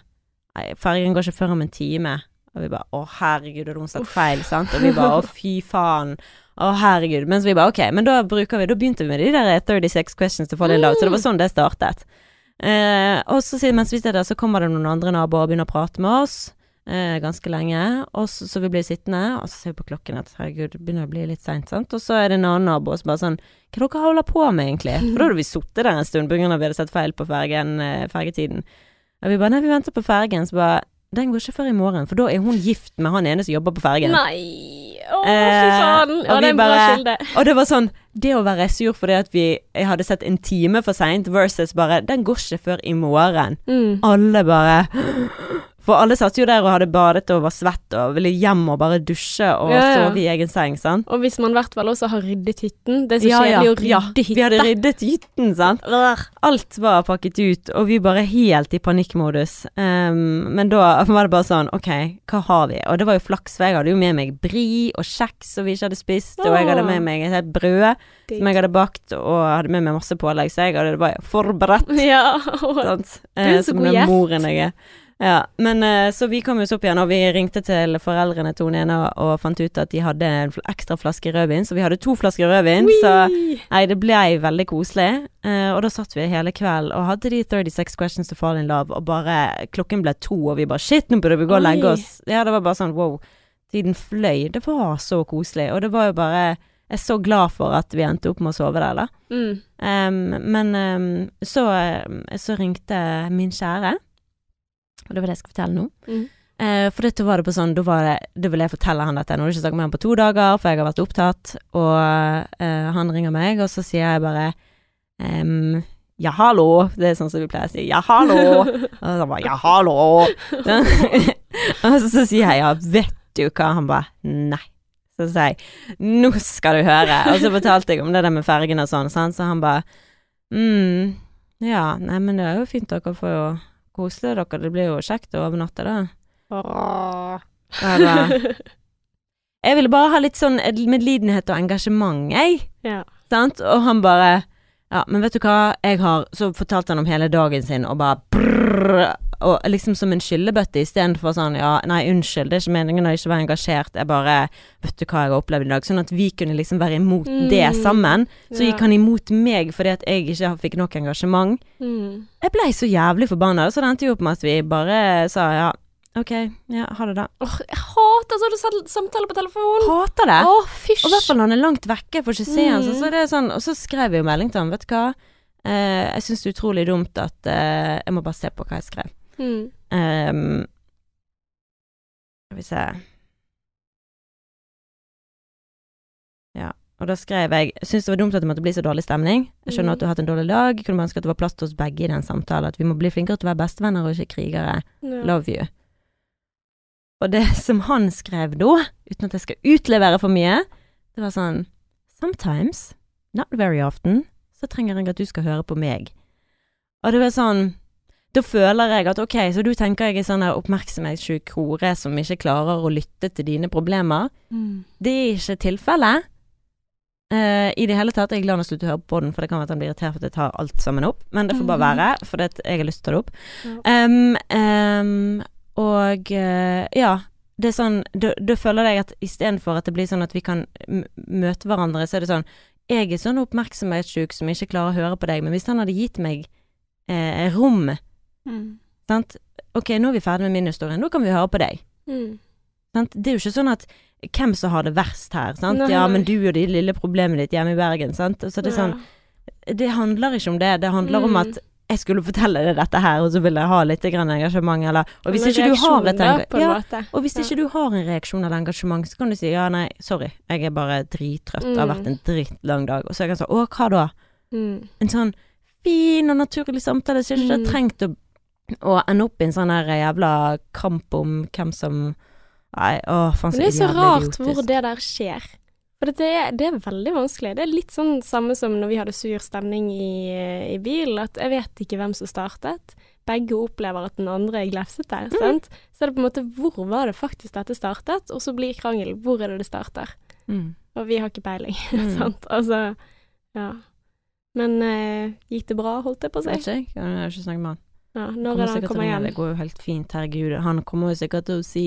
Nei, fergen går ikke før om en time. Og vi bare Å, herregud, hadde hun sagt feil, sant? Og vi bare Å, fy faen. Å, herregud. Mens vi bare Ok, men da bruker vi Da begynte vi med de der 36 questions to fall in love, så det var sånn det startet. Eh, og så sier- mens vi sitter der, så kommer det noen andre naboer og begynner å prate med oss. Eh, ganske lenge. Og så, så vi blir sittende, og så ser vi på klokken at herregud, det begynner å bli litt seint, sant. Og så er det en annen nabo som bare sånn Hva er dere holder på med, egentlig? For da hadde vi sittet der en stund av at vi hadde sett feil på fergen, eh, fergetiden. Og vi bare Nei, vi venter på fergen. Så bare Den går ikke før i morgen, for da er hun gift med han ene som jobber på fergen. Nei Å, fy Eh, faen. Ja, det er en bra kilde. Og det var sånn Det å være sur fordi at vi hadde sett en time for seint, versus bare Den går ikke før i morgen. Mm. Alle bare For alle satt jo der og hadde badet og var svett og ville hjem og bare dusje og Ja, ja. sove i egen seng, sant? Og hvis man i hvert fall også har ryddet hytten. Det er så kjedelig å rydde ja. Vi hadde ryddet hytten, sant. Alt var pakket ut, og vi bare helt i panikkmodus. Um, men da var det bare sånn, ok, hva har vi? Og det var jo flaks, for jeg hadde jo med meg bri og kjeks som vi ikke hadde spist, og jeg hadde med meg et helt brød som jeg hadde bakt, og hadde med meg masse pålegg, så jeg hadde, det var forberedt. Ja. Sant? er Eh, så som god gjest. moren jeg er. Ja, men eh, så vi kom oss opp igjen, og vi ringte til foreldrene til hun ene og fant ut at de hadde en ekstra flaske rødvin, så vi hadde to flasker rødvin. Så nei, det ble veldig koselig. Eh, og da satt vi hele kveld og hadde de 36 questions to fall in love, og bare Klokken ble to, og vi bare shit, nå burde vi gå og legge oss. Ja, det var bare sånn wow. Tiden fløy. Det var så koselig, og det var jo bare Jeg er så glad for at vi endte opp med å sove der, da. Mm. Um, men um, så, så ringte min kjære, og det var det jeg skal fortelle nå. Mm. Eh, for dette var det på sånn, da var det Da ville jeg fortelle han dette. Nå har du ikke snakket med han på to dager, for jeg har vært opptatt. Og eh, han ringer meg, og så sier jeg bare ehm, Ja, hallo. Det er sånn som vi pleier å si. Ja, hallo. Og så bare Ja, hallo. og så, så sier jeg ja, vet du hva? Han bare nei. Så sier jeg nå skal du høre. Og så fortalte jeg om det der med fergen og sånn, sant? så han bare mm, ja, nei, men det er jo fint, dere får jo kose dere. Det blir jo kjekt å overnatte, da. Åh. Jeg Jeg ville bare ha litt sånn medlidenhet og engasjement, jeg. Ja. Sant? Og han bare Ja, men vet du hva, jeg har Så fortalte han om hele dagen sin, og bare brrr, Og liksom som en skyllebøtte istedenfor sånn Ja, nei, unnskyld, det er ikke meningen å ikke være engasjert. Jeg bare Vet du hva jeg har opplevd i dag? Sånn at vi kunne liksom være imot Mm. det sammen. Så Ja. gikk han imot meg fordi at jeg ikke fikk nok engasjement. Mm. Jeg blei så jævlig forbanna, så det endte jo opp med at vi bare sa ja, ok, ja, ha det da. Åh, jeg hater sånne sam- samtaler på telefon. Hater det! Oh. Og i hvert fall når han er langt vekke, får ikke se han. Så, Mm. så sånn, og så skrev jeg jo melding til han, vet du hva. Eh, jeg syns det er utrolig dumt at eh, Jeg må bare se på hva jeg skrev. Mm. Um, skal vi se Ja. Og da skrev jeg syns det var dumt at det måtte bli så dårlig stemning. Jeg skjønner Mm. at du har hatt en dårlig dag. Kunne ønske at det var plass til oss begge i den samtalen. At vi må bli flinkere til å være bestevenner og ikke krigere. Ja. Love you. Og det som han skrev da, uten at jeg skal utlevere for mye, det var sånn Sometimes, not very often, så trenger jeg at du skal høre på meg. Og det var sånn Da føler jeg at ok, så du tenker jeg er sånn oppmerksomhetssjuk hore som ikke klarer å lytte til dine problemer. Mm. Det er ikke tilfellet. Uh, i det hele tatt. Jeg er glad han har sluttet å høre på den, for det kan være at han blir irritert for at jeg tar alt sammen opp. Men det får bare Mhm. være, for det, jeg har lyst til å ta det opp. Ja. Um, um, og uh, ja, det er sånn da føler jeg at istedenfor at det blir sånn at vi kan møte hverandre, så er det sånn Jeg er sånn oppmerksomhetssjuk som ikke klarer å høre på deg, men hvis han hadde gitt meg eh, rom, Mm. sant Ok, nå er vi ferdig med min historie, nå kan vi høre på deg. Mm. Sant? Det er jo ikke sånn at hvem som har det verst her, sant. Nei, ja, men du og de lille problemet ditt hjemme i Bergen, sant. Så det er sånn Det handler ikke om det. Det handler om Mm. at jeg skulle fortelle deg dette her, og så vil jeg ha litt engasjement, eller Og hvis ikke du engasjement måte. Og hvis Ja. ikke du har en reaksjon eller engasjement, så kan du si ja, nei, sorry, jeg er bare drittrøtt, det har Mm. vært en drittlang dag. Og så kan jeg si å, hva da? Mm. En sånn fin og naturlig samtale, så ikke det Mm. trengt å, å ende opp i en sånn her jævla kamp om hvem som Nei, å, faen Men det er så rart idiotisk. hvor det der skjer. For det er, det er veldig vanskelig. Det er litt sånn samme som når vi hadde sur stemning i, i bilen, at jeg vet ikke hvem som startet. Begge opplever at den andre er glefsete, Mm. sant. Så er det på en måte hvor var det faktisk dette startet, og så blir krangelen hvor er det det starter. Mm. Og vi har ikke peiling, Mm. sant. Altså, ja. Men eh, gikk det bra, holdt jeg på å Vet ikke jeg, jeg har ikke snakket med han. Ja, når Kommer er det han kommer hjem? Det går jo helt fint, herregud. Han kommer jo sikkert til å si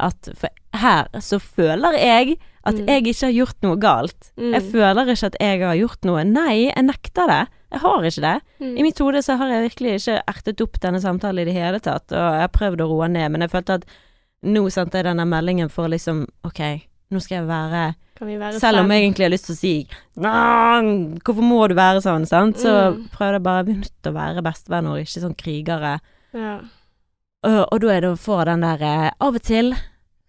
at For her så føler jeg at Mm. jeg ikke har gjort noe galt. Mm. Jeg føler ikke at jeg har gjort noe. Nei, jeg nekter det. Jeg har ikke det. Mm. I mitt hode så har jeg virkelig ikke ertet opp denne samtalen i det hele tatt, og jeg har prøvd å roe ned, men jeg følte at nå sendte jeg denne meldingen for liksom Ok, nå skal jeg være Kan vi være Selv om jeg egentlig har lyst til å si Hvorfor må du være sånn, sant? Så Mm. prøvde jeg bare å være bestevenner og ikke sånn krigere. Ja. Og, og da er det å få den der eh, Av og til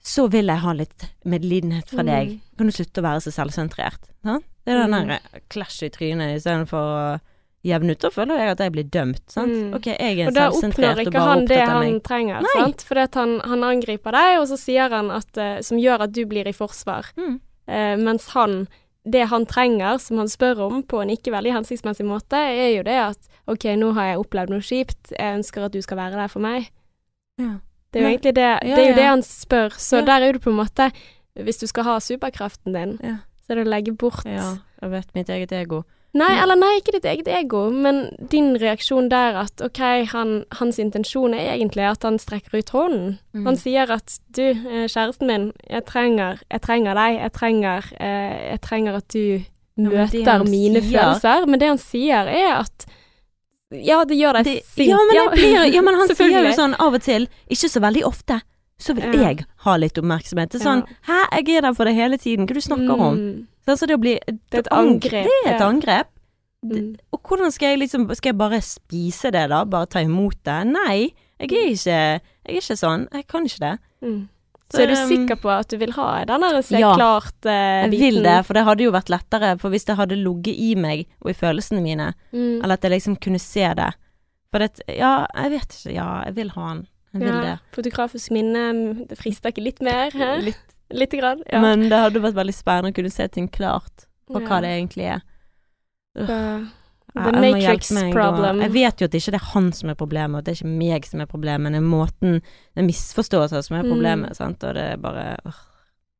så vil jeg ha litt medlidenhet fra deg. Mm. Kan du slutte å være så selvsentrert? Sant? Det er den Mm. der clash i trynet istedenfor å jevne ut. Da føler jeg at jeg blir dømt. Sant? Mm. Ok, jeg er Og da oppnår og ikke han det han trenger, Nei. sant? At han, han angriper deg, og så sier han at eh, Som gjør at du blir i forsvar. Mm. Eh, mens han Det han trenger, som han spør om på en ikke veldig hensiktsmessig måte, er jo det at OK, nå har jeg opplevd noe kjipt, jeg ønsker at du skal være der for meg. Ja. Det er jo egentlig det Det er jo det han spør. Så Ja. der er det på en måte Hvis du skal ha superkraften din, Ja. så er det å legge bort ja, jeg vet mitt eget ego. Nei, eller nei, ikke ditt eget ego, men din reaksjon der at OK, han, hans intensjon er egentlig at han strekker ut hånden. Mm. Han sier at du, eh, kjæresten min, jeg trenger, jeg trenger deg, jeg trenger, eh, jeg trenger at du møter ja, mine sier- følelser. Men det han sier er at ja, det gjør deg sint. ja, men, blir, ja, men han sier jo sånn av og til, ikke så veldig ofte, så vil Ja. jeg ha litt oppmerksomhet. Det er sånn Hæ, jeg er der for deg hele tiden, hva du snakker om? Mm, Sånn, så det, blir, Det er et angrep, Det er et angrep. mm. Og hvordan skal jeg liksom Skal jeg bare spise det, da? Bare ta imot det? Nei, jeg er ikke, jeg er ikke sånn. Jeg kan ikke det. Mm. Så er du um, sikker på at du vil ha den der se ja, klart eh, Jeg vil det, for det hadde jo vært lettere. For hvis det hadde ligget i meg og i følelsene mine, Mm. eller at jeg liksom kunne se det For det Ja, jeg vet ikke. Ja, jeg vil ha den. Jeg vil ja, det. Fotografisk minne, det frister ikke litt mer? Hæ? Litt. Lite grann? Ja. Men det hadde vært veldig spennende å kunne se ting klart på hva det egentlig er. Så, The ja, Matrix meg problem. Jeg vet jo at det ikke er han som er problemet, og det er ikke meg som er problemet, men det er måten Det er misforståelser som er Mm. problemet, sant, og det er bare øh.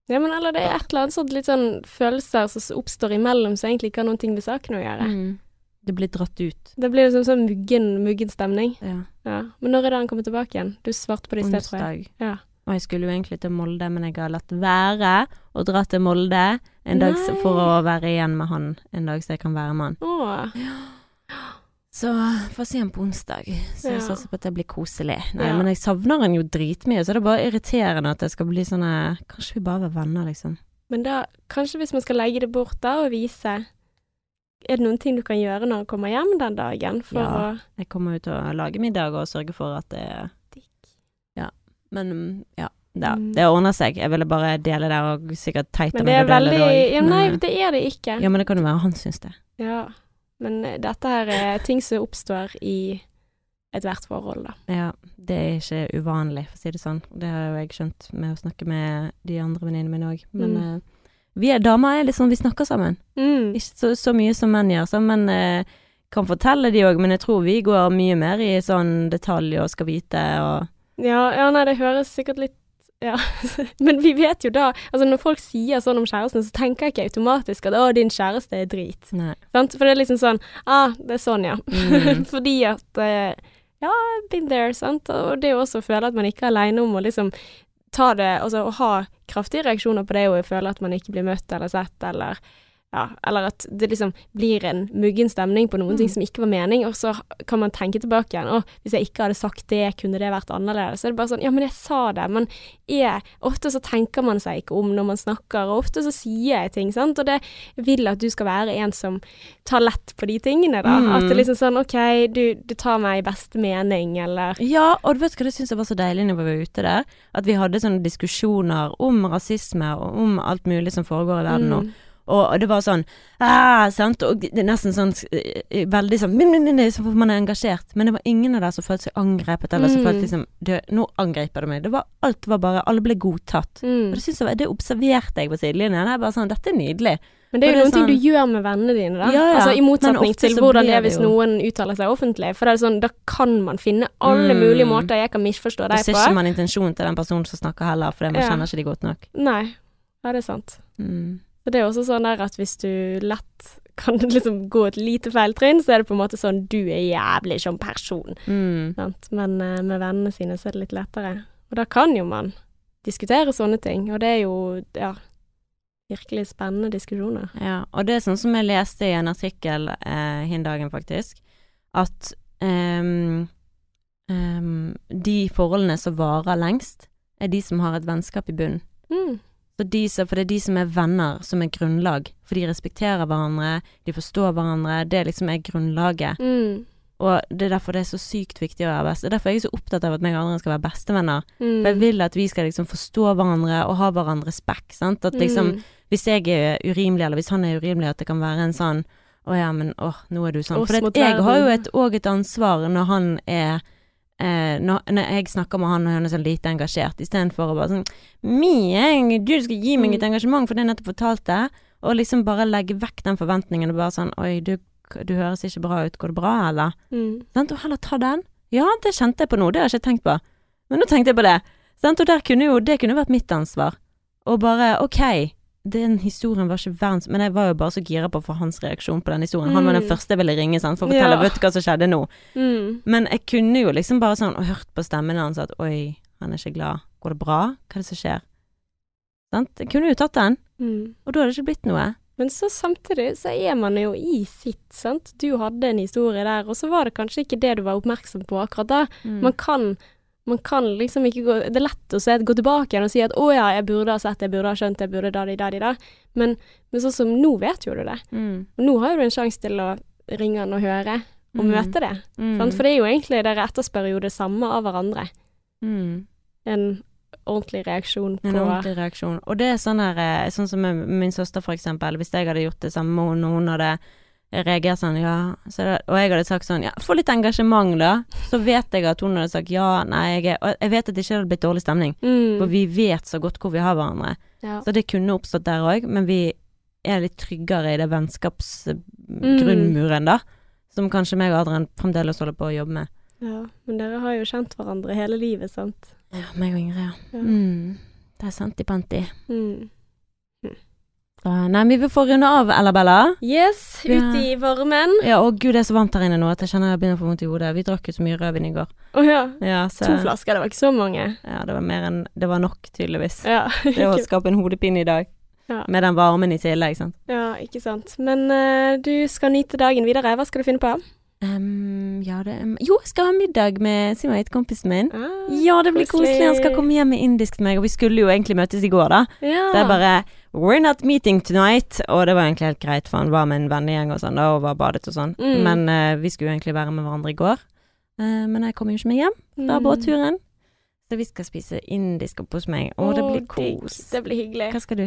Ja, men eller det er et eller annet sånt litt sånn følelser som oppstår imellom som egentlig ikke har noen ting med saken å gjøre. Mm. Det blir dratt ut. Det blir liksom sånn muggen, muggen stemning. Ja. Ja. Men når er det han kommer tilbake igjen? Du svarte på det i sted, tror jeg. Onsdag. Ja. Og jeg skulle jo egentlig til Molde, men jeg har latt være å dra til Molde en dag Nei. for å være igjen med han en dag, så jeg kan være med han. Åh. Så får se han på onsdag. Så jeg Ja. satser på at det blir koselig. Nei, Ja. men jeg savner han jo dritmye, så det er bare irriterende at det skal bli sånn Kanskje vi bare var venner, liksom. Men da, kanskje hvis man skal legge det bort da, og vise Er det noen ting du kan gjøre når han kommer hjem den dagen? For Ja. å Jeg kommer jo til å lage middag og sørge for at det er Ja. Men mm, ja. Det, ordner seg. Jeg ville bare dele det, og sikkert teit Men meg er å dele det òg. ja, Nei, det er det ikke. ja, men det kan jo være han syns det. Ja. Men eh, dette her er ting som oppstår i ethvert forhold, da. Ja, det er ikke uvanlig, for å si det sånn. Det har jo jeg skjønt med å snakke med de andre venninnene mine òg. Men Mm. uh, vi er damer er litt sånn, vi snakker sammen. Mm. Ikke så, så mye som menn gjør, så, men uh, kan fortelle de òg. Men jeg tror vi går mye mer i sånn detalj og skal vite og Ja, ja, nei, det høres sikkert litt Ja, men vi vet jo da Altså når folk sier sånn om kjæresten, så tenker jeg ikke automatisk at 'å, din kjæreste er drit'. For det er liksom sånn 'ah, det er sånn, ja'. Mm. Fordi at eh, Ja, been there, sant. Og det er jo også å føle at man ikke er aleine om å liksom ta det Altså å ha kraftige reaksjoner på det og føle at man ikke blir møtt eller sett, eller ja, eller at det liksom blir en muggen stemning på noen ting Mm. som ikke var mening, og så kan man tenke tilbake igjen. Å, hvis jeg ikke hadde sagt det, kunne det vært annerledes? Så er det bare sånn, ja, men jeg sa det. Man er Ofte så tenker man seg ikke om når man snakker, og ofte så sier jeg ting, sant, og det vil at du skal være en som tar lett på de tingene, da. Mm. At det liksom sånn, OK, du, du tar meg i beste mening, eller Ja, og du vet hva det syns jeg var så deilig når vi var ute der? At vi hadde sånne diskusjoner om rasisme og om alt mulig som foregår i verden nå. Mm. Og det var sånn ah, sant? Og det er nesten sånn eh, Veldig sånn min, min, min, Så man er engasjert. Men det var ingen av der som følte seg angrepet, eller som Mm. følte liksom Nå angriper du meg. Det var, alt var bare Alle ble godtatt. Mm. Og det, jeg, det observerte jeg på sidelinjen. Jeg bare sånn Dette er nydelig. Men det er jo det noen ting du sånn- gjør med vennene dine, da. Ja, ja. Altså I motsetning til hvordan det er hvis noen uttaler seg offentlig. For det er sånn, da kan man finne alle Mm. mulige måter jeg kan misforstå deg Da deg ser ikke man intensjonen til den personen som snakker heller, for man Ja. kjenner ikke de godt nok. Nei. Ja, det er sant. Mm. Så det er også sånn at hvis du lett kan liksom gå et lite feiltrinn, så er det på en måte sånn du er jævlig som person. Mm. Men uh, med vennene sine så er det litt lettere. Og da kan jo man diskutere sånne ting, og det er jo ja, virkelig spennende diskusjoner. Ja, og det er sånn som jeg leste i en artikkel eh, hin dagen, faktisk, at um, um, de forholdene som varer lengst, er de som har et vennskap i bunnen. Mm. De som, for det er de som er venner, som er grunnlag. For de respekterer hverandre, de forstår hverandre, det liksom er grunnlaget. Mm. Og det er derfor det er så sykt viktig å være best. Det er derfor jeg er så opptatt av at meg og andre skal være bestevenner. Mm. For jeg vil at vi skal liksom forstå hverandre og ha hverandres back, sant. At liksom Mm. hvis jeg er urimelig, eller hvis han er urimelig, at det kan være en sånn å ja, men åh, nå er du sånn. For jeg har jo et, et ansvar når han er eh, når, når jeg snakker med han og han er sånn lite engasjert, istedenfor å bare sånn Mie, du skal gi meg et Mm. engasjement for det jeg nettopp fortalte, og liksom bare legge vekk den forventningen og bare sånn Oi, du, du høres ikke bra ut, går det bra, eller? Mm. Sånn, Og heller ta den. Ja, det kjente jeg på nå, det har jeg ikke tenkt på. Men nå tenkte jeg på det. Sånn, Og kunne jo, det kunne vært mitt ansvar. Og bare, ok, den historien var ikke verdens Men jeg var jo bare så gira på å få hans reaksjon på den historien. Han var den Mm. første jeg ville ringe, sant, for å fortelle, Ja. vet du hva som skjedde nå? Mm. Men jeg kunne jo liksom bare sånn, og hørt på stemmen hans at oi, han er ikke glad. Går det bra? Hva er det som skjer? Sant? Jeg kunne jo tatt den, Mm. og da hadde det ikke blitt noe. Men så samtidig så er man jo i sitt, sant. Du hadde en historie der, og så var det kanskje ikke det du var oppmerksom på akkurat da. Mm. Man kan man kan liksom ikke gå Det er lett å se, gå tilbake igjen og si at 'å ja, jeg burde ha sett jeg burde ha skjønt jeg burde da, da, di, da'. Men, men sånn som nå vet jo du det. Mm. Nå har jo du en sjanse til å ringe han og høre, og Mm. møte det. Mm. Sant? For det er jo egentlig dere etterspør jo det samme av hverandre. Mm. En ordentlig reaksjon på En ordentlig reaksjon. Og det er sånn her, eh, sånn som min søster for eksempel, hvis jeg hadde gjort det samme med henne, og hun hadde reagert sånn, ja, så det, og jeg hadde sagt sånn, ja, få litt engasjement da, så vet jeg at hun hadde sagt ja, nei, jeg er, og jeg vet at det ikke hadde blitt dårlig stemning, mm. for vi vet så godt hvor vi har hverandre. ja. Så det kunne oppstått der òg, men vi er litt tryggere i det vennskapsgrunnmuren, da, som kanskje meg og Adrian fremdeles holder på å jobbe med. ja. Men dere har jo kjent hverandre hele livet, sant? Ja, meg og Ingrid, ja. Ja. Mm. Det er sant i panti. Mm. Så, nei, vi vi får runde av, Ella Bella. Yes, Ja. ute i varmen. Ja, å gud, det er så varmt her inne nå at jeg kjenner jeg begynner å få vondt i hodet. Vi drakk jo så mye rødvin i går. Å ja. Ja, så, To flasker, det var ikke så mange. Ja, det var mer enn Det var nok, tydeligvis. Ja, Det å skape en hodepine i dag. Ja. Med den varmen i tillegg, sant. ja, ikke sant. Men uh, du skal nyte dagen videre. Hva skal du finne på? Ehm, ja, det Jo, jeg skal ha middag med Simait, kompisen min. Ah, Ja, det blir koselig. koselig. Han skal komme hjem med indisk til meg, og vi skulle jo egentlig møtes i går, da. ja. Det er bare We're not meeting tonight. Og det var egentlig helt greit, for han var med en vennegjeng og sånn, da, og var badet og sånn. Mm. Men uh, vi skulle jo egentlig være med hverandre i går. Uh, men jeg kom jo ikke med hjem fra Mm. båtturen. Så vi skal spise indisk oppe hos meg. Å, det blir kos. Det blir hyggelig. Hva skal du?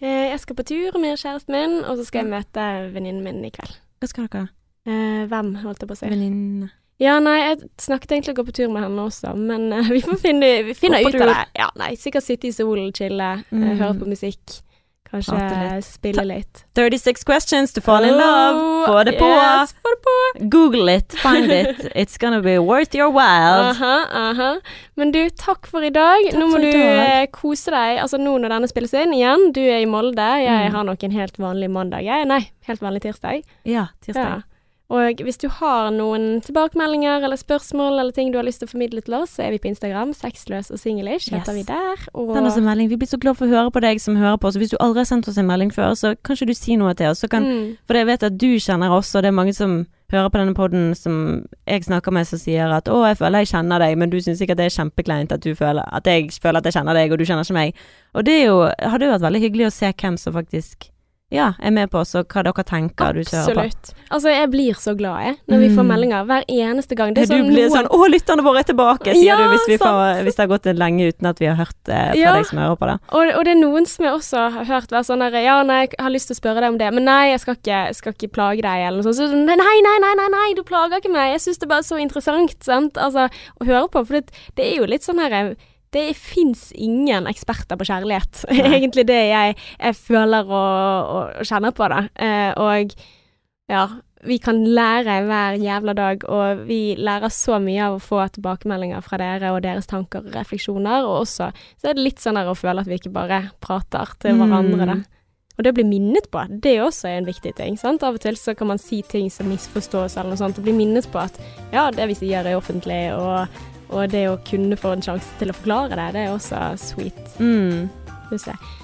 Eh, jeg skal på tur med kjæresten min, og så skal jeg møte venninnen min i kveld. Hva skal dere? Eh, hvem, holdt jeg på å si. Venninne? Ja, nei, jeg snakket egentlig å gå på tur med henne også, men uh, vi får finne vi finner ut av det. Ja, nei, sikkert sitte i solen, chille, eh, Mm. høre på musikk. Kanskje litt. spille litt. 36 questions to fall in love. Få det på! Yes, få det på! Google it, find it. It's gonna be worth your while. Aha, -huh. Men du, takk for i dag. Takk nå må du dag. eh, kose deg. Altså nå når denne spilles inn igjen, du er i Molde, jeg Mm. har nok en helt vanlig mandag. Jeg. Nei, helt vanlig tirsdag. Ja, tirsdag. Ja. Og hvis du har noen tilbakemeldinger eller spørsmål eller ting du har lyst til å formidle til oss, så er vi på Instagram. Sexløs og singlish heter Yes. vi der. Og Send oss en melding. Vi blir så glad for å høre på deg som hører på oss. Hvis du aldri har sendt oss en melding før, så kan ikke du si noe til oss. Så kan, mm. For jeg vet at du kjenner oss, og det er mange som hører på denne poden som jeg snakker med, som sier at 'Å, jeg føler jeg kjenner deg', men du syns sikkert det er kjempekleint at du føler at jeg føler at jeg kjenner deg, og du kjenner ikke meg. Og det jo, hadde jo vært veldig hyggelig å se hvem som faktisk ja, er med på også hva dere tenker du hører på. Absolutt. Altså, jeg blir så glad, jeg, når vi får Mm. meldinger hver eneste gang. Det er du sånn blir noen- sånn 'Å, lytterne våre er tilbake', sier Ja, du hvis, vi får, hvis det har gått lenge uten at vi har hørt eh, fra Ja. deg som hører på det. Og, og det er noen som jeg også har hørt være sånn herre Ja, nei, jeg har lyst til å spørre deg om det, men nei, jeg skal ikke, skal ikke plage deg, eller noe sånt. Så, nei, nei, nei, nei, nei, du plager ikke meg. Jeg syns det er bare så interessant, sant. Altså, å høre på. For det, det er jo litt sånn her det fins ingen eksperter på kjærlighet. Egentlig det jeg, jeg føler og, og, kjenner på, da. Eh, og ja, vi kan lære hver jævla dag, og vi lærer så mye av å få tilbakemeldinger fra dere og deres tanker og refleksjoner, og også så er det litt sånn der å føle at vi ikke bare prater til hverandre, da. Mm. Og det å bli minnet på, det er også en viktig ting. sant? Av og til så kan man si ting som misforstås eller noe sånt, og bli minnet på at ja, det vi sier er offentlig, og, og det å kunne få en sjanse til å forklare det, det er også sweet. Mm,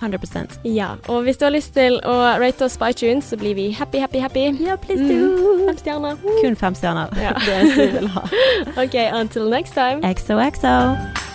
100% Ja, og hvis du har lyst til å rate oss på iTunes, så blir vi happy, happy, happy. Ja, please Mm. Fem stjerner. Kun fem stjerner. Ja. Det er det vi vil ha. OK, until next time. XOXO.